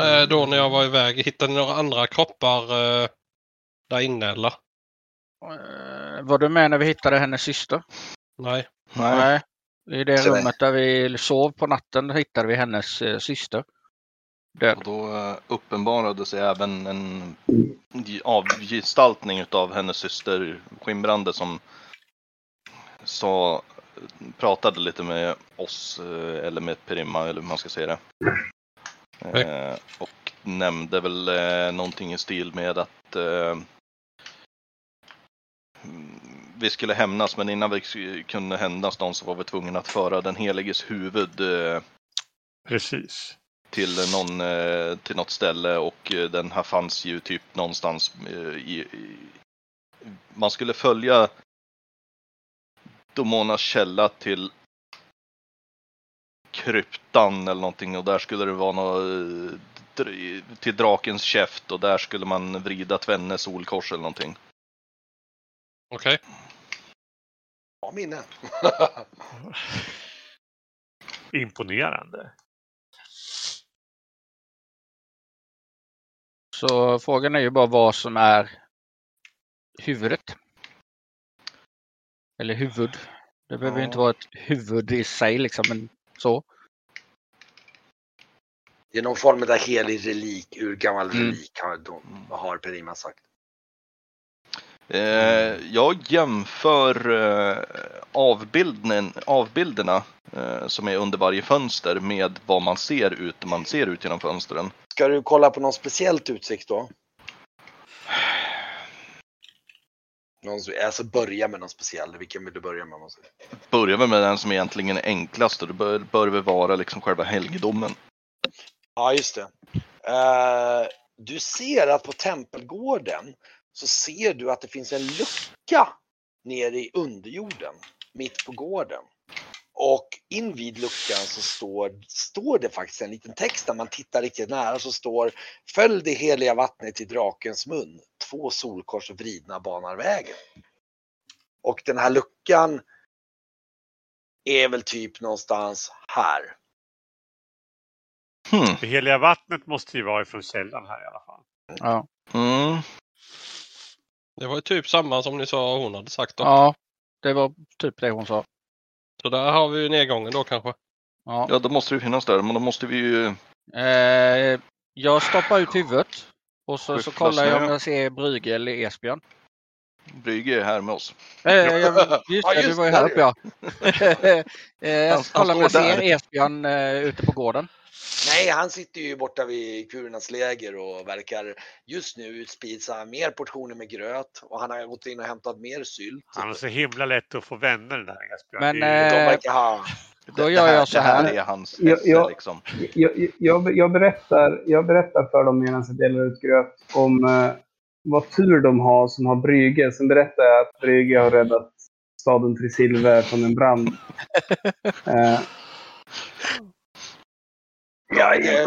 Eh, då när jag var iväg, hittade ni några andra kroppar eh, där inne eller? eh, var du med när vi hittade hennes syster? Nej. Nej. I det Så det- rummet där vi sov på natten hittade vi hennes eh, syster. Och då eh, uppenbarade sig även en avgestaltning utav hennes syster Skimbrande som sa, pratade lite med oss, eh, eller med Perimma, eller hur man ska säga det. Eh, och nämnde väl eh, någonting i stil med att eh, vi skulle hämnas, men innan vi kunde hämnas någon så var vi tvungna att föra den heliges huvud eh, Precis. Till, någon, eh, till något ställe och eh, den här fanns ju typ någonstans eh, i, i man skulle följa Domonas källa till kryptan eller någonting och där skulle det vara något till drakens käft och där skulle man vrida tvenne solkors eller någonting. Okej. Bra minne. *laughs* Imponerande. Så frågan är ju bara vad som är huvudet. Eller huvud. Det behöver ju Ja. inte vara ett huvud i sig liksom, men så. Det är någon form av helig relik, ur gammal Mm. relik har, har Perima sagt. Eh, jag jämför eh, avbilden, avbilderna eh, som är under varje fönster med vad man ser ut man ser ut genom fönstren. Ska du kolla på någon speciellt utsikt då? Någon, alltså börja med någon speciell. Vilken vill du börja med? Vi med den som egentligen är enklast och det bör, bör väl vara liksom själva helgedomen. Ja, just det. Eh, du ser att på tempelgården så ser du att det finns en lucka nere i underjorden mitt på gården. Och invid luckan så står, står det faktiskt en liten text när man tittar riktigt nära så står Följ det heliga vattnet till drakens mun. Två solkors vridna banar vägen. Och den här luckan är väl typ någonstans här. Hmm. Det heliga vattnet måste ju vara ifrån källan här i alla fall. Ja. Mm. Det var ju typ samma som ni sa hon hade sagt då. ja, det var typ det hon sa. Så där har vi ju nedgången då kanske. Ja. Ja, då måste det finnas där, men då måste vi ju... Eh, jag stoppar ut huvudet och så, så kollar jag om jag ser Brygge eller Esbjörn. Brygge är här med oss. Eh, jag, just Ja, det, du just var ju här uppe ja. *laughs* eh, jag Han- ska kolla om jag står ser där. Esbjörn eh, ute på gården. Nej, han sitter ju borta vid kurernas läger och verkar just nu utspisa mer portioner med gröt och han har gått in och hämtat mer sylt. Han har så himla lätt att få vänner den här Esbjörn. Men, De eh, verkar ha... Då gör jag så Det här här. är hans Ja, esse ja. liksom. Jag, jag, jag, berättar, jag berättar för dem medan jag delar ut gröt om eh, vad tur de har som har Brygge. Sen berättar jag att Brygge har räddat staden Trisilver från en brand. *laughs* Eh, Ja, det,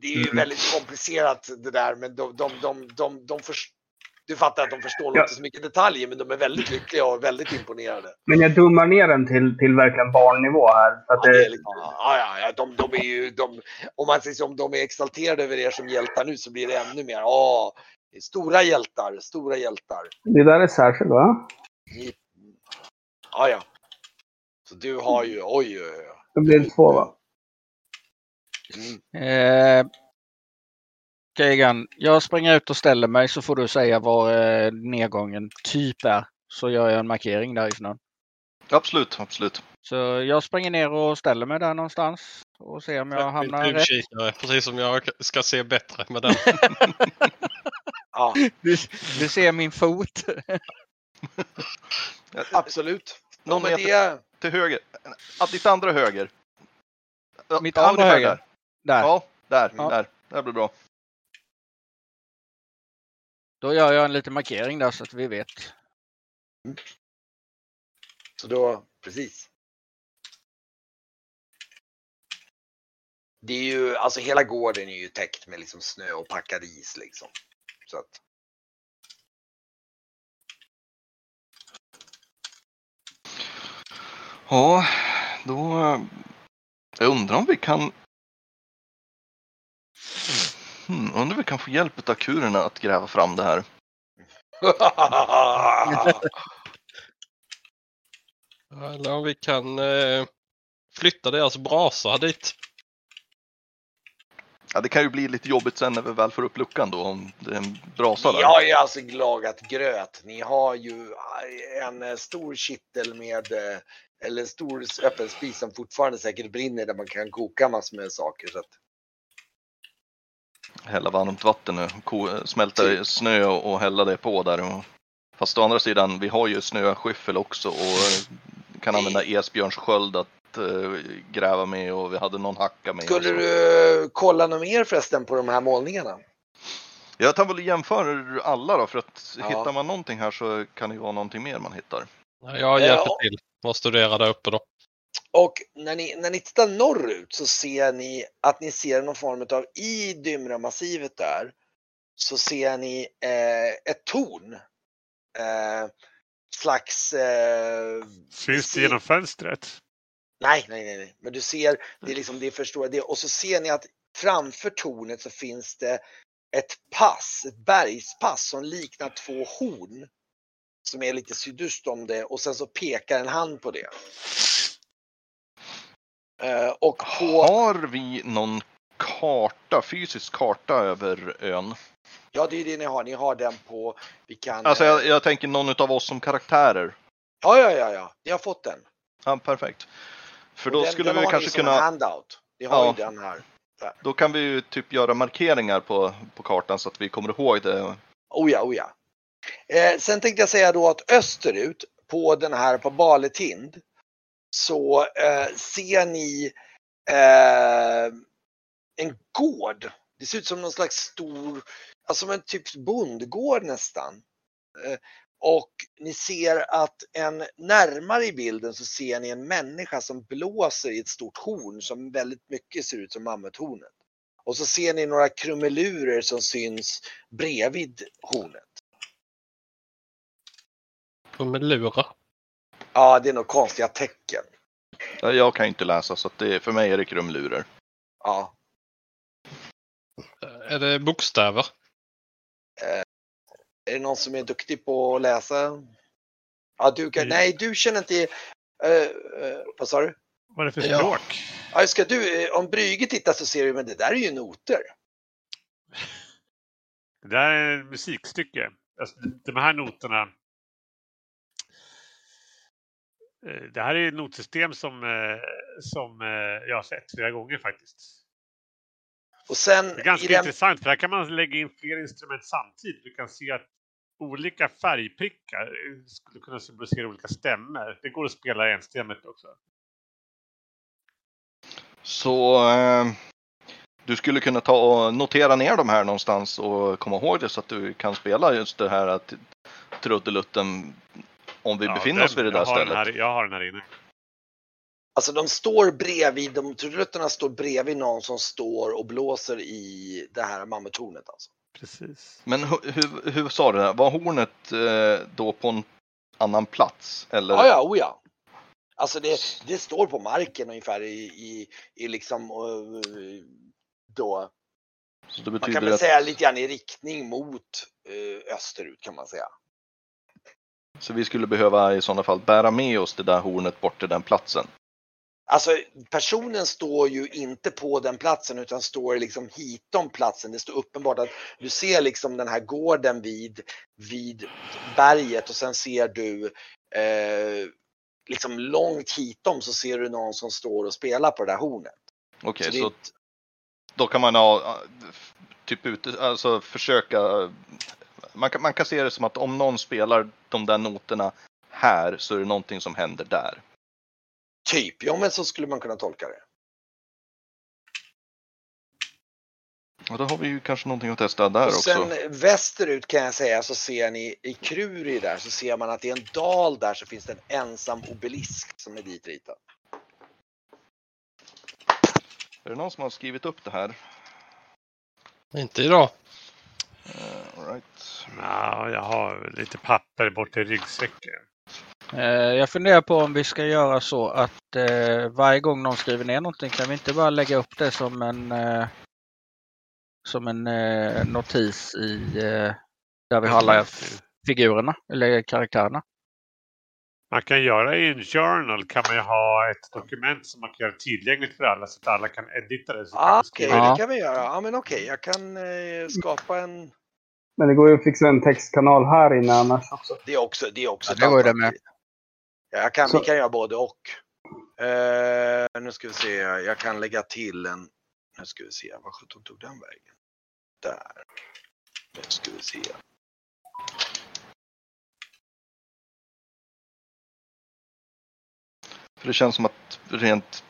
det är ju väldigt komplicerat det där, men de, de, de, de, de förs- du fattar att de förstår Ja. inte så mycket detaljer, men de är väldigt lyckliga och väldigt imponerade. men jag dummar ner den till, till verkligen barnnivå här. För att Ja, det liksom, ja, ja, ja, de, de är ju, de, om man säger som de är exalterade över er som hjältar nu så blir det ännu mer. Är stora hjältar, stora hjältar. det där är särskilt va? Ja, ja. Så du har ju, oj, oj, oj. Det blir två va? Eh, Kegan, jag springer ut och ställer mig så får du säga var eh, nedgången typ är. Så gör jag en markering där i snön. Absolut, absolut. Så jag springer ner och ställer mig där någonstans och ser om jag hamnar Min rätt. tubkikare, Precis som jag ska se bättre med den. *laughs* Ja, Du, du ser min fot. *laughs* absolut. Någon meter det, till höger. Att ditt andra höger. Mitt ja, andra höger? Där. Där. Ja, där. Ja. Där. Det blir bra. Då gör jag en liten markering där så att vi vet. så då, precis. Det är ju, alltså hela gården är ju täckt med liksom snö och packad is liksom. Så att, Ja, då... Jag undrar om vi kan... Hmm, undrar om vi kan få hjälp av kurerna att gräva fram det här. *laughs* Eller om vi kan eh, flytta deras brasa dit. Ja, det kan ju bli lite jobbigt sen när vi väl får upp luckan då om det är en brasa Ni där. har ju alltså lagat gröt. Ni har ju en eh, stor kittel med, eh, eller en stor öppen spis som fortfarande säkert brinner där man kan koka massor med saker. Så att, Hälla varmt vatten ko- smälta i snö och hälla det på där. Fast å andra sidan, vi har ju snöskyffel också och eh, kan använda Esbjörns sköld att eh, gräva med och vi hade någon hacka med. skulle du eh, kolla något mer förresten på de här målningarna? Jag tar väl jämför alla då för att Ja. hittar man någonting här så kan det ju vara någonting mer man hittar. Jag hjälper Ja. till och studerar där uppe då. Och när ni, när ni tittar norrut så ser ni att ni ser någon form av, i Dymra-massivet där, så ser ni eh, ett torn. Eh, slags... Eh, Syns det genom fönstret? Nej, nej, nej, nej. Men du ser, det är liksom, det är förstår det. Och så ser ni att framför tornet så finns det ett pass, ett bergspass som liknar två horn. Som är lite sydöst om det och sen så pekar en hand på det. Eh, och på, Har vi någon karta, fysisk karta över ön? ja det är det ni har, ni har den på, vi kan, Alltså eh, jag, jag tänker någon av oss som karaktärer. ja, ja, ja, ja, ni har fått den. Ja, perfekt. För Och då den, skulle den vi kanske kunna, handout. Ni har Ja. ju den här. då kan vi ju typ göra markeringar på, på kartan så att vi kommer ihåg det. Oh ja, oh ja. Eh, sen tänkte jag säga då att österut på den här på Baletind så eh, ser ni eh, en gård. Det ser ut som någon slags stor, alltså som en typ bondgård nästan. Eh, Och ni ser att en närmare i bilden så ser ni en människa som blåser i ett stort horn som väldigt mycket ser ut som mammuthornet. Och så ser ni några krumelurer som syns bredvid hornet. Krumelurer. Ja, det är nog konstiga tecken. Ja, Jag kan ju inte läsa så att det, för mig är det krumlurer. Ja, Är det bokstäver? är det någon som är duktig på att läsa? Ja, du kan, Mm. nej, du känner inte, eh, eh, vad sa du? Vad är det för Ja. språk? Ja, ska du, eh, om Brygge tittar så ser du, men det där är ju noter. Det där är ett musikstycke. Alltså, de här noterna. eh, Det här är ett notsystem som, eh, som eh, jag har sett flera gånger faktiskt. Och sen Det är ganska den, intressant för här kan man lägga in flera instrument samtidigt. Du kan se att olika färgprickar eh, skulle kunna symbolisera olika stämmor. Det går att spela enstämmigt också. Så eh, du skulle kunna ta och notera ner de här någonstans och komma ihåg det så att du kan spela just det här att trudelutten om vi Ja, befinner den- oss vid det där stället. Här, jag har den här inne. alltså de står bredvid, de trudeluterna står bredvid någon som står och blåser i det här mammuttornet alltså. Precis. Men hur, hur, hur sa du det? Var hornet eh, då på en annan plats? Eller? Ja, ja, oh ja. Alltså det, det står på marken ungefär i, i, i liksom eh, då, Så det man kan väl att, säga lite grann i riktning mot eh, österut kan man säga. Så vi skulle behöva i sådana fall bära med oss det där hornet bort till den platsen. Alltså personen står ju inte på den platsen utan står liksom hitom platsen. Det står uppenbart att du ser liksom den här gården vid, vid berget och sen ser du eh, liksom långt hitom så ser du någon som står och spelar på det där hornet. Okej, Så det så då kan man ha typ ute, alltså försöka. Man kan, man kan se det som att om någon spelar de där noterna här så är det någonting som händer där. Typ, ja men så skulle man kunna tolka det. Och då har vi ju kanske någonting att testa där Och också. sen västerut kan jag säga så ser ni i Kruri där så ser man att i en dal där så finns det en ensam obelisk som är ditritad. Är det någon som har skrivit upp det här? Inte idag. Uh, all right. Ja, jag har lite papper borta i ryggsäcken. Eh, Jag funderar på om vi ska göra så att eh, varje gång någon skriver ner någonting kan vi inte bara lägga upp det som en eh, som en eh, notis i eh, där vi har alla f- figurerna eller karaktärerna. Man kan göra i en journal kan man ju ha ett dokument som man kan göra tillgängligt för alla så att alla kan edita det. Ah, okej, Ja. det kan vi göra. Ja men okej, jag kan eh, skapa en... Men det går ju att fixa en textkanal här inne annars också. Det är också, det är också Ja, det var ju det alternativ. Ja, Jag kan, Så- Vi kan göra både och. Eh, nu ska vi se, jag kan lägga till en... Nu ska vi se, vad sjutton tog den vägen? Där. Nu ska vi se. För det känns som att rent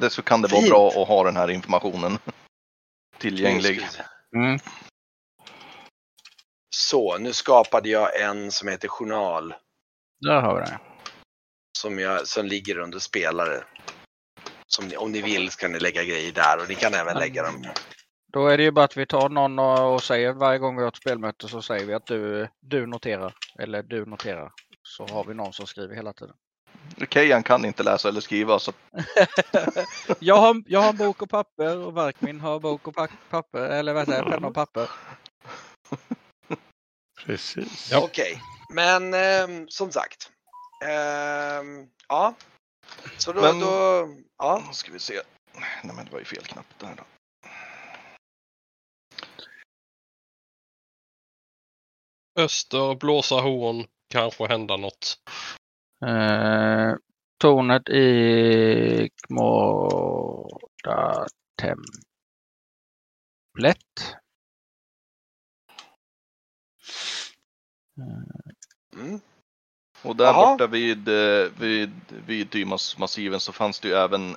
det så kan det vara Fint. bra att ha den här informationen *laughs* tillgänglig. Mm. Så, nu skapade jag en som heter journal. Där har vi det. som, jag, som ligger under spelare. Som ni, om ni vill ska ni lägga grejer där och ni kan även lägga dem. Då är det ju bara att vi tar någon och och säger varje gång vi har ett spelmöte så säger vi att du, du noterar eller du noterar. Så har vi någon som skriver hela tiden. Kejan kan inte läsa eller skriva så *laughs* Jag har, jag har en bok och papper och Verkmin har bok och pa- papper eller vad säger jag, penna och papper. *laughs* Precis. Ja. Okej, men ehm, som sagt. Ehm, ja. Så då, Men- då ja. Nu ska vi se. Nej men det var ju fel knapp där då. Öster, blåsa horn, kanske hända något. Eh, tornet i Kmårda templet. Mm. Och där Jaha. borta vid, eh, vid, vid Dymas-massiven så fanns det ju även,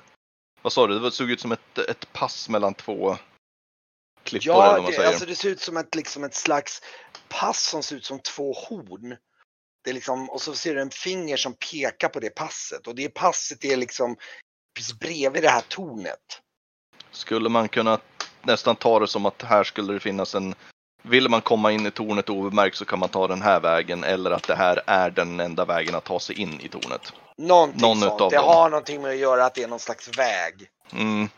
vad sa du, det såg ut som ett, ett pass mellan två klippor eller Ja, vad man det, säger. alltså det ser ut som ett, liksom ett slags pass som ser ut som två horn. Det är liksom, och så ser du en finger som pekar på det passet och det passet är liksom precis bredvid det här tornet. Skulle man kunna nästan ta det som att här skulle det finnas en vill man komma in i tornet obemärkt så kan man ta den här vägen eller att det här är den enda vägen att ta sig in i tornet. Någonting Någon sånt. det har någonting med att göra att det är någon slags väg. Mm.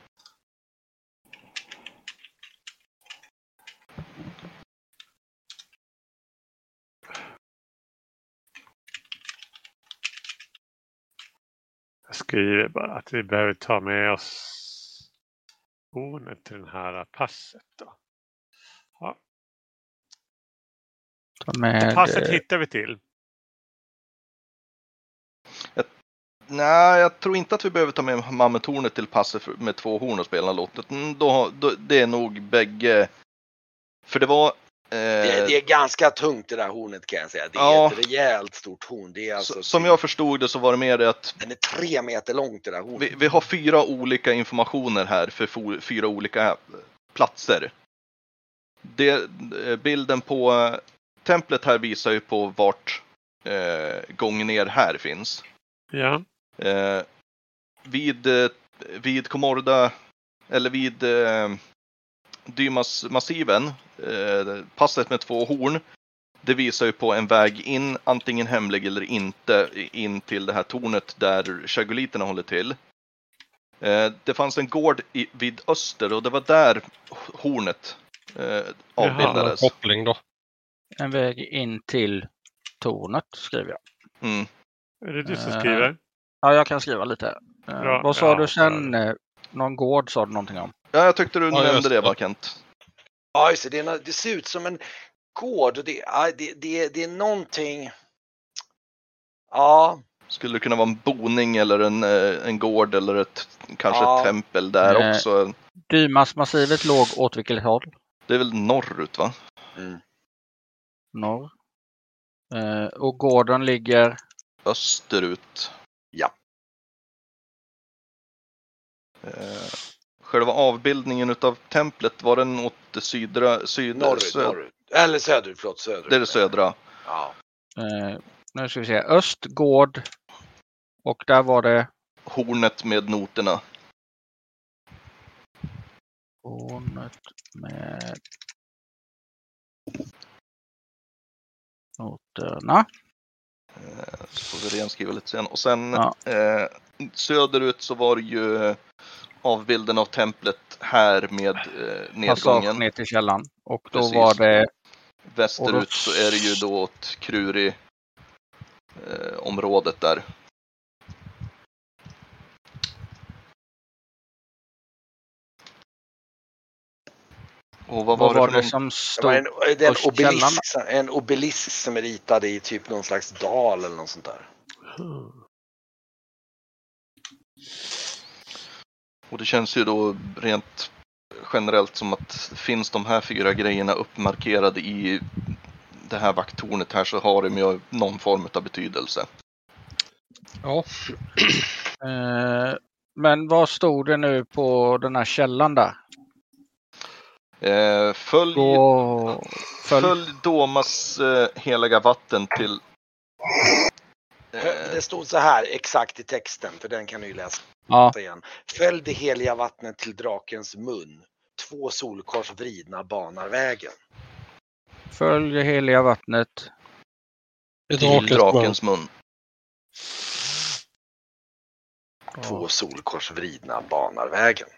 Skriver bara att vi behöver ta med oss hornet till den här passet. Då. Ja, Ta med, passet hittar vi till. Nej, jag tror inte att vi behöver ta med mammuthornet till passet med två horn och spela låtet. Mm, Då, då, det är nog bägge. För det var... Eh, Det, det är ganska tungt det där hornet kan jag säga. Det är Ja. ett rejält stort horn. Det är alltså, så- som jag förstod det så var det mer det att Den är tre meter långt det där hornet. vi, vi har fyra olika informationer här för fyra olika platser. Det, eh, bilden på eh, templet här visar ju på vart eh, gången ner här finns. Ja, Eh, vid, eh, vid Komorda, eller vid eh, Dymas-massiven, eh, passet med två horn, det visar ju på en väg in, antingen hemlig eller inte, in till det här tornet där chagoliterna håller till. Eh, det fanns en gård i, vid öster och det var där hornet eh, avbildades. Koppling då. en väg in till tornet skriver jag. Mm. är det du som Eh, skriver? Ja, jag kan skriva lite. Eh, Bra, vad sa ja, du sen? Eh, Någon gård sa du någonting om? Ja, jag tyckte du Ja, nämnde det, det. va, Kent? Ja, just det. Det, ser ut som en gård och det, det, det, det är någonting. Ja, Skulle det kunna vara en boning eller en, eh, en gård eller ett kanske Ja. ett tempel där Nej. också? Dymasmassivet låg åt vilket håll? Det är väl norrut va? mm. Norr. Eh, och gården ligger Österut. Ja. Eh, själva avbildningen utav templet, var den åt det sydra, sydra norrut, söd- norrut. Eller söderut, förlåt, söderut. Det är det södra. Ja. eh, nu ska vi se, östgård. Och där var det Hornet med noterna. tornet med noterna. Eh, så får vi renskriva lite sen. Och sen Ja. eh, söderut så var det ju avbilden av templet här med eh, Passage nedgången. ner till källan. Och då Precis. var det Västerut då- så är det ju då åt Kruri eh, området där. Och vad var, vad var det det som någon... Det stod? en, det en, obelisk, en obelisk som är ritad i typ någon slags dal eller något sånt där. Och det känns ju då rent generellt som att finns de här fyra grejerna uppmarkerade i det här vakttornet här så har de ju någon form av betydelse. Ja, *clears throat* Eh, men vad stod det nu på den här källan där? Eh, följ, På, följ, följ Domas eh, heliga vatten till eh, Det stod så här exakt i texten, för den kan du ju läsa ja, igen. Följ det heliga vattnet till drakens mun. Två solkors vridna banar vägen. följ det heliga vattnet. till drakens mun. drakens mun. Två solkors vridna banar vägen.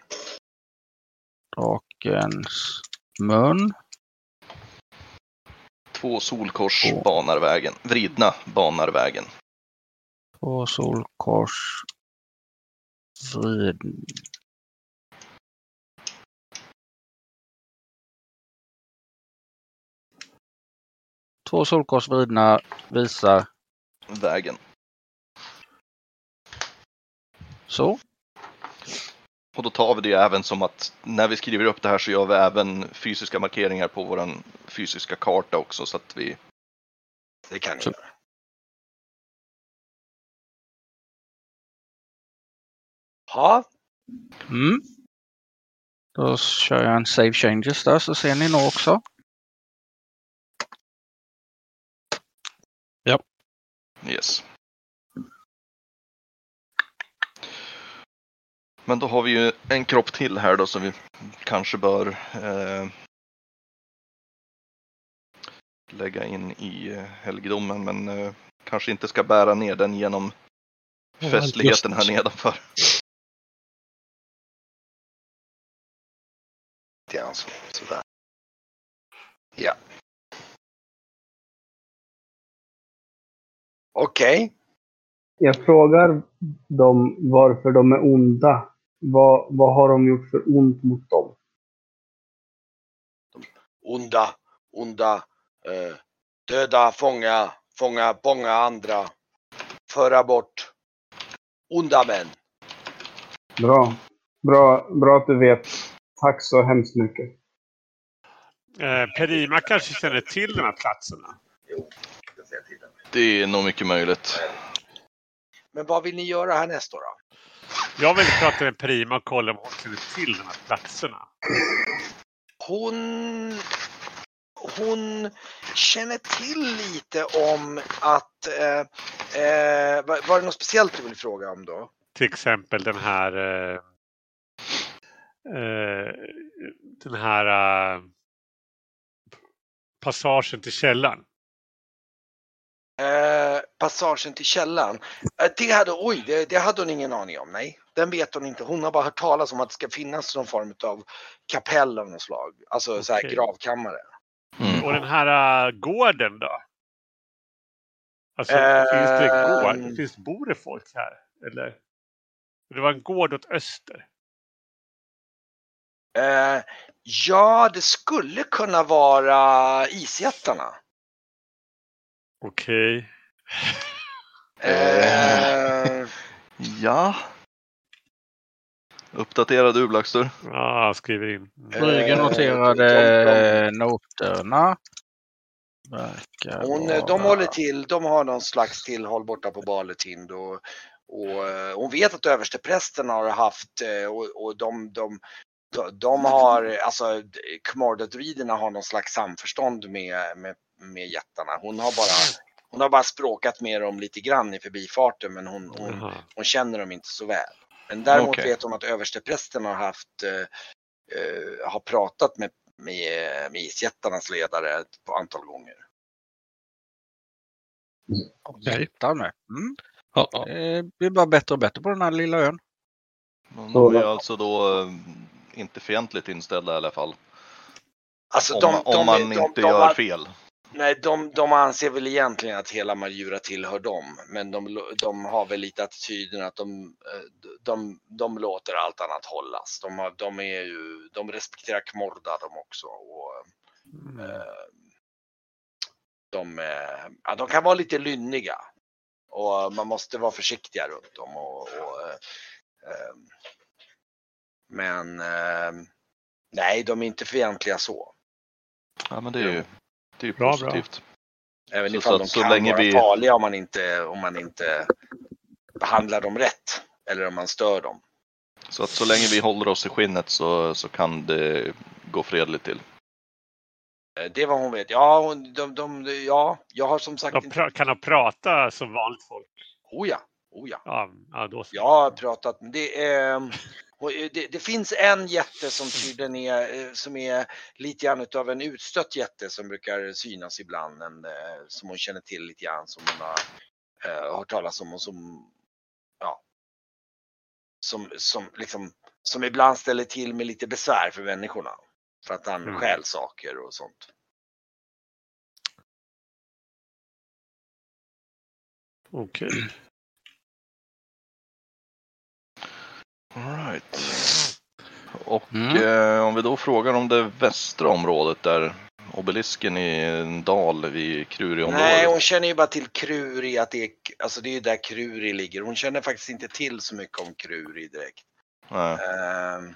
Drakens mun. Två solkors Två. banar vägen. Vridna banar vägen. Två solkors. Vrid. Två solkors vridna visar vägen. så. Och då tar vi det även som att när vi skriver upp det här så gör vi även fysiska markeringar på våran fysiska karta också så att vi Det kan ni Så- göra. Ja, Mm. Då kör jag en save changes där så ser ni nog också. Yes. Men då har vi ju en kropp till här då som vi kanske bör eh, lägga in i eh, helgedomen men eh, kanske inte ska bära ner den genom Ja, festligheten här nedanför. Så. Sådär. Ja. Okej. Jag frågar dem varför de är onda. Vad, vad har de gjort för ont mot dem? Onda, onda, eh, döda, fånga, fånga många andra. Föra bort onda män. Bra. Bra, bra att du vet. Tack så hemskt mycket. Eh, Perima kanske känner till de här platserna. Det är nog mycket möjligt. Men vad vill ni göra härnäst då? då? Jag vill prata med Perima och kolla om hon känner till de här platserna. Hon, hon känner till lite om att, eh, eh, var, det något speciellt du vill fråga om då? Till exempel den här eh, eh, den här eh, passagen till källaren. Eh, passagen till källan. Det hade, oj, det, det hade hon ingen aning om. Nej, den vet hon inte. Hon har bara hört talas om att det ska finnas någon form av kapell av något slag. Alltså så här gravkammare. Mm. Och den här eh, gården då? Alltså, Eh, finns det gård? Finns, bor det folk här? Eller? Det var en gård åt öster. Eh, ja, det skulle kunna vara isjättarna. Okej. Eh, *laughs* Ja. Uppdatera du Blackstur. Ja, skriver in. Mm. Brygge Eh, noterade noterna. Verkar Hon, de vara- håller till, de har någon slags tillhåll borta på Baletind och, och eh, hon vet att översteprästen har haft eh, och, och de, de, de, de har, alltså Kmordadriderna har någon slags samförstånd med, med, med jättarna. Hon har bara hon har bara språkat med dem lite grann i förbifarten men hon, hon, hon känner dem inte så väl. Men däremot Okej. vet hon att översteprästen har haft, eh, eh, har pratat med, med, med isjättarnas ledare ett antal gånger. Okej. Med. Mm. Ja, ja. Det blir bara bättre och bättre på den här lilla ön. De är alltså då eh, inte fientligt inställda i alla fall. Alltså Om, de, man- de, om man de, inte de, gör de, fel. Nej, de, de anser väl egentligen att hela Marjura tillhör dem, men de, de har väl lite attityden att de, eh, de, de låter allt annat hållas. De, har, de, är ju, de respekterar Kmorda de också. Och, eh, de, ja, de kan vara lite lynniga och man måste vara försiktiga runt dem. Och, och, eh, men nej, de är inte fientliga så. Ja men det är ju, det är ju Bra, bra. positivt. Även Så- ifall så- de så kan länge vara vi- farliga om man, inte, om man inte behandlar dem rätt. Eller om man stör dem. Så att så länge vi håller oss i skinnet så, så kan det gå fredligt till. Eh, Det vad hon vet. Ja, hon- de, de, ja jag har som sagt De inte... kan de prata som vanligt folk? Oh ja, oh ja. Ja, ja då. Jag har pratat med det. är, och det, det finns en jätte som tydligen är, eh, som är lite grann utav en utstött jätte som brukar synas ibland. En, eh, som hon känner till lite grann som hon har eh, hört talas om och som, ja, som, som liksom, som ibland ställer till med lite besvär för människorna. För att han Mm. stjäl saker och sånt. Okej. All right. Och Mm. eh, om vi då frågar om det västra området där obelisken i en dal vid Kruriområdet. Nej, hon känner ju bara till Kruri, att det är, alltså det är där Kruri ligger. Hon känner faktiskt inte till så mycket om Kruri direkt. Nej. Ehm,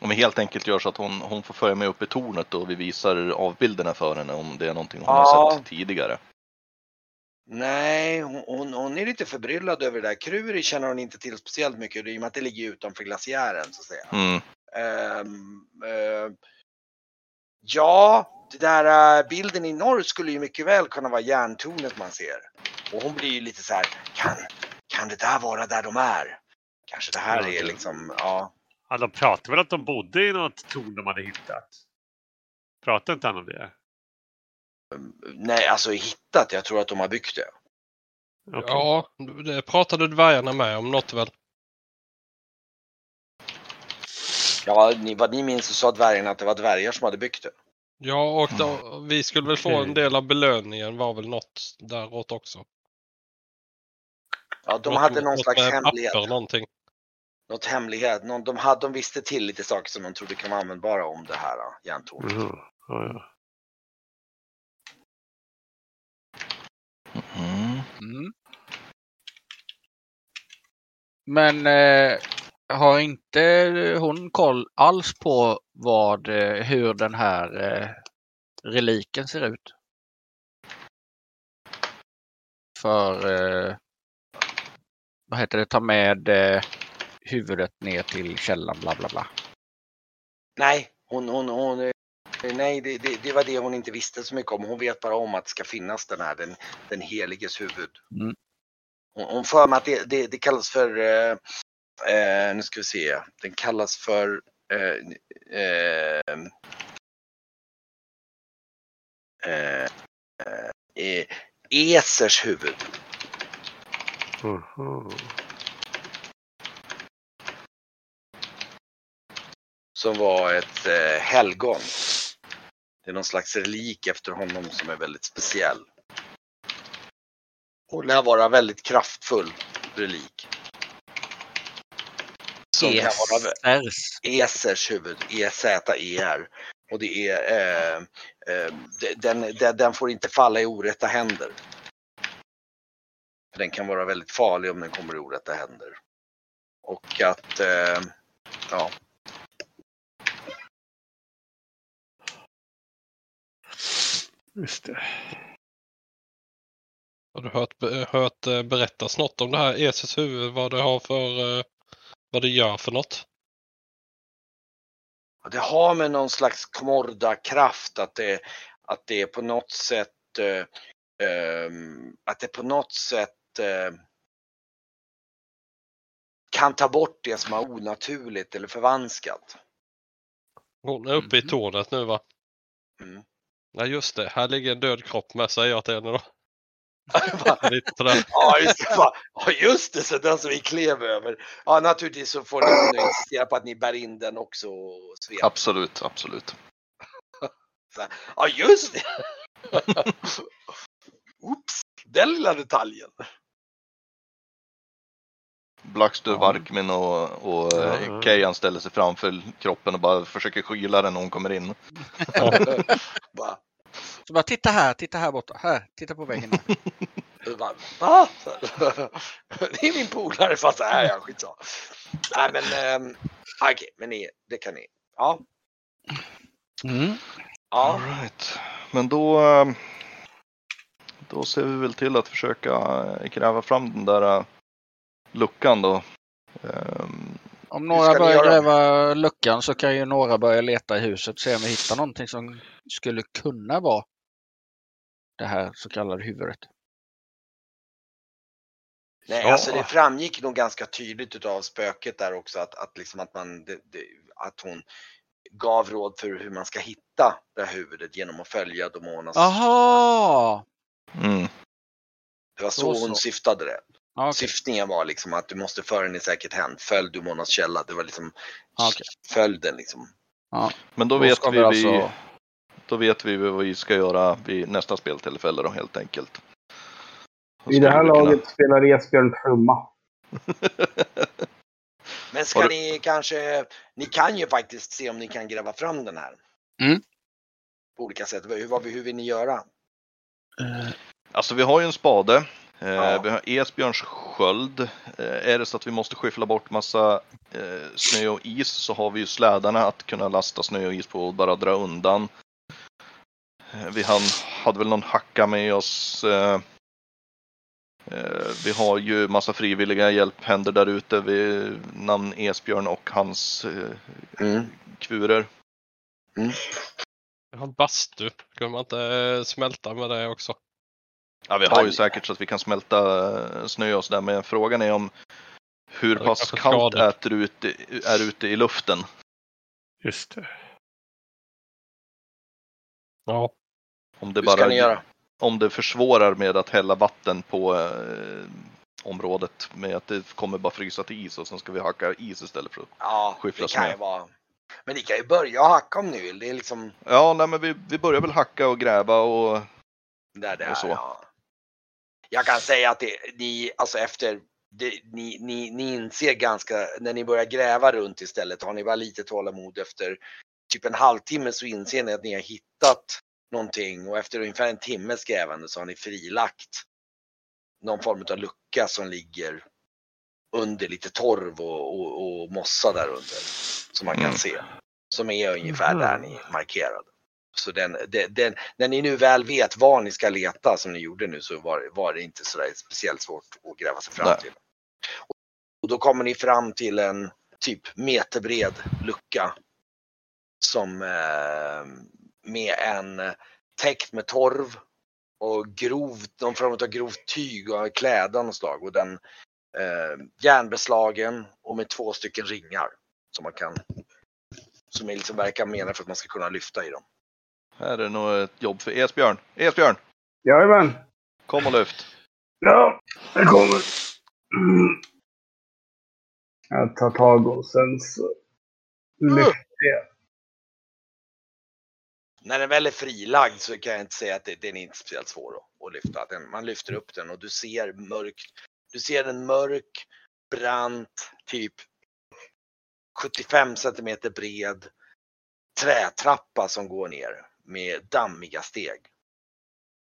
Om vi helt enkelt gör så att hon, hon får följa med upp i tornet och vi visar avbilderna för henne om det är någonting hon Ja. har sett tidigare. Nej, hon, hon, hon är lite förbryllad över det där. Kruri känner hon inte till speciellt mycket i och med att det ligger utanför glaciären så att säga. Mm. Ehm, eh, ja, det där eh, bilden i norr skulle ju mycket väl kunna vara järntornet man ser. Och hon blir ju lite så här, kan, kan det där vara där de är? Kanske det här Ja, är liksom, ja. Ja, de pratade väl att de bodde i något torn de hade hittat? Pratade inte han om det? Nej, alltså hittat, jag tror att de har byggt det. Okej. Ja, det pratade dvärgarna med om något väl. Ja, ni, vad ni minns så sa dvärgarna att det var dvärgar som hade byggt det. Ja, och då, vi skulle väl få en del av belöningen var väl något däråt också. Ja, de Något hade någon något slags hemlighet. Papper, någonting. Något hemlighet. Någon, de, hade, de visste till lite saker som de trodde kan vara användbara om det här järntornet. Jaha. Ja, ja. Mm. Men eh, har inte hon koll alls på vad, eh, hur den här eh, reliken ser ut? För, eh, vad heter det, ta med eh, huvudet ner till källan bla bla bla. Nej, hon, hon, hon, eh, nej det, det, det var det hon inte visste så mycket om. Hon vet bara om att det ska finnas den här, den, den heliges huvud. Mm. Hon, hon för mig att det, det, det kallas för, eh, eh, nu ska vi se, den kallas för eh, eh, eh, eh, Esers huvud. Aha. som var ett eh, helgon. Det är någon slags relik efter honom som är väldigt speciell. Och lär vara väldigt kraftfull relik. Som kan vara Esers. Esers huvud, E-Z-E-R. Och det är, eh, eh, de- den, den, den får inte falla i orätta händer. För Den kan vara väldigt farlig om den kommer i orätta händer. Och att, eh, ja, Just det. Har du hört, hört eh, berättas något om det här ESS huvud? Vad det har för, eh, vad det gör för något? Det har med någon slags komorda-kraft att det, att det är på något sätt eh, ehm, att det på något sätt eh, kan ta bort det som är onaturligt eller förvanskat. Hon är uppe i Mhm. tornet nu va? Mm. Nej just det, här ligger en död kropp med säger jag till henne då. *laughs* *laughs* Ja just, det, ja, just det, så den som vi klev över. Ja naturligtvis så får ni *laughs* insistera på att ni bär in den också och sveper. Absolut, absolut. Ja just det! Oops, den lilla detaljen. Blackstö. Varkmin och, och Ja, eh, ja. Kejan ställer sig framför kroppen och bara försöker skyla den när hon kommer in. *laughs* Bara, Så bara titta här, titta här borta. Här, titta på väggen. *laughs* Bara, Va? *laughs* Det är min polare fast är jag skitsamma. Nej men ehm, okej, men ni, det kan ni. Ja, Mm. ja. All right. Men då, eh, då ser vi väl till att försöka eh, gräva fram den där eh, luckan då. Ehm, Om några börjar göra? gräva luckan så kan ju några börja leta i huset och se om vi hittar någonting som skulle kunna vara det här så kallade huvudet. Nej, Ja. alltså det framgick nog ganska tydligt utav spöket där också att, att, liksom att, man, det, det, att hon gav råd för hur man ska hitta det här huvudet genom att följa Domonas. Aha! mm, Det var så så. hon syftade det. Ja, okej. Syftningen var liksom att du måste föra den i säkert händ. Följ Domonas källa. Det var liksom Ja, okej. följ den liksom. men då, Då vet vi, alltså- vi, då vet vi vad vi ska göra vid nästa speltillfälle då helt enkelt. I det här vi kunna- laget spelar Esbjörn trumma. *laughs* Men ska du- ni kanske, ni kan ju faktiskt se om ni kan gräva fram den här. Mm. På olika sätt. Hur, vad, hur vill ni göra? Alltså vi har ju en spade. Eh, Ja. Vi har Esbjörns sköld. Eh, är det så att vi måste skyffla bort massa eh, snö och is så har vi ju slädarna att kunna lasta snö och is på och bara dra undan. Vi han, hade väl någon hacka med oss. Vi har ju massa frivilliga hjälphänder där ute vid namn Esbjörn och hans Mm. kvurer. Jag har en bastu. Kunde man inte smälta med det också? Ja, vi har ju säkert så att vi kan smälta eh, snö och sådär, men frågan är om hur pass kallt äter ute, är ute i luften. Just det. Ja. Om det, Hur ska bara, ni göra? om det försvårar med att hälla vatten på eh, området med att det kommer bara frysa till is och sen ska vi hacka is istället för att... Ja, Skyffla det kan snö. ju vara. Men ni kan ju börja hacka om ni vill. Det är liksom Ja, nej, men vi, vi börjar väl hacka och gräva och där det Och är. så. Ja. Jag kan säga att det, ni, alltså efter, det, ni, ni, ni inser ganska, när ni börjar gräva runt istället, har ni bara lite tålamod efter typ en halvtimme så inser ni att ni har hittat någonting och efter ungefär en timmes grävande så har ni frilagt någon form av lucka som ligger under lite torv och, och, och mossa där under. Som man kan Mm. se. Som är ungefär där ni markerade. Så den, den, den, när ni nu väl vet var ni ska leta som ni gjorde nu så var, var det inte sådär speciellt svårt att gräva sig fram Nej. till. Och, och då kommer ni fram till en typ meterbred lucka. Som eh, med en eh, täckt med torv och grovt, någon form av grovt tyg och kläder av slag. Och den eh, järnbeslagen och med två stycken ringar. Som man kan, som är liksom verkar menade för att man ska kunna lyfta i dem. Här är nog ett jobb för Esbjörn. Esbjörn, Jajamän. kom och lyft. Ja, det kommer. Mm. Jag tar tag och sen så lyfter jag. När den väl är frilagd så kan jag inte säga att det, den är inte speciellt svår att, att lyfta. Den, man lyfter upp den och du ser mörkt. Du ser en mörk, brant, typ 75 centimeter bred trätrappa som går ner med dammiga steg.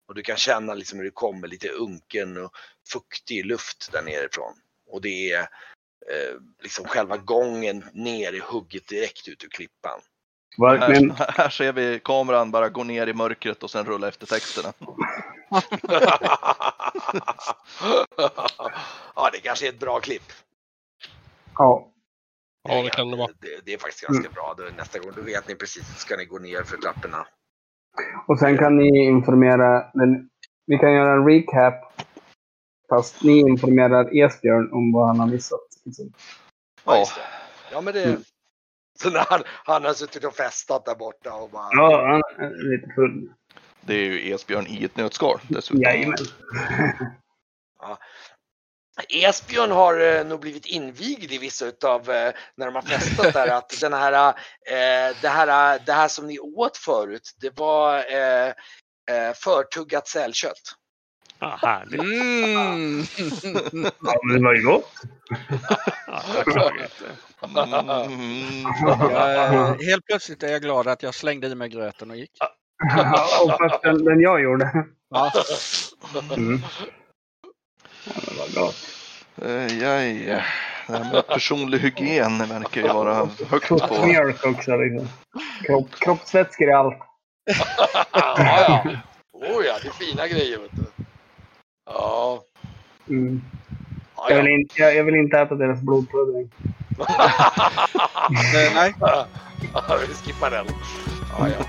Och du kan känna liksom hur det kommer lite unken och fuktig luft där nerifrån. Och det är eh, liksom själva gången ner är hugget direkt ut ur klippan. Verkligen. Här, *laughs* här ser vi kameran bara gå ner i mörkret och sen rulla efter texterna. *laughs* ja, det kanske är ett bra klipp. Ja. Ja, det kan det vara. Det, det är faktiskt ganska bra. Då, nästa gång då vet ni precis, ska ni gå ner för trapporna. Och sen kan ni informera, men vi kan göra en recap. Fast ni informerar Esbjörn om vad han har missat. liksom. Ja, Ja, ja men det... Mm. *laughs* Så när han, han har suttit och festat där borta och bara... Ja, han är lite full. det är ju Esbjörn i ett nötskal dessutom. Jajamän. Esbjörn har eh, nog blivit invigd i vissa utav eh, när de har festat där att *laughs* den här, eh, det här, det här som ni åt förut, det var eh, förtuggat sälkött. Ah, härligt. Mm. *laughs* Ja, men det var ju gott. Ja. Mm. Jag, helt plötsligt är jag glad att jag slängde i mig gröten och gick. och fast den, den jag gjorde. Ja. Mm. Ja, det var gott. Aj, aj. Det här med personlig hygien verkar ju vara högt på. mjölk också. Liksom. Kropp, kroppsvätskor i allt. *laughs* ja, ja. Oh ja, det är fina grejer vet du. Ja. Mm. ja, Jag, vill ja. inte, jag, jag vill inte äta deras blodpudding. *laughs* Eh, Nej, Ja, vi skippar den. Ja, ja.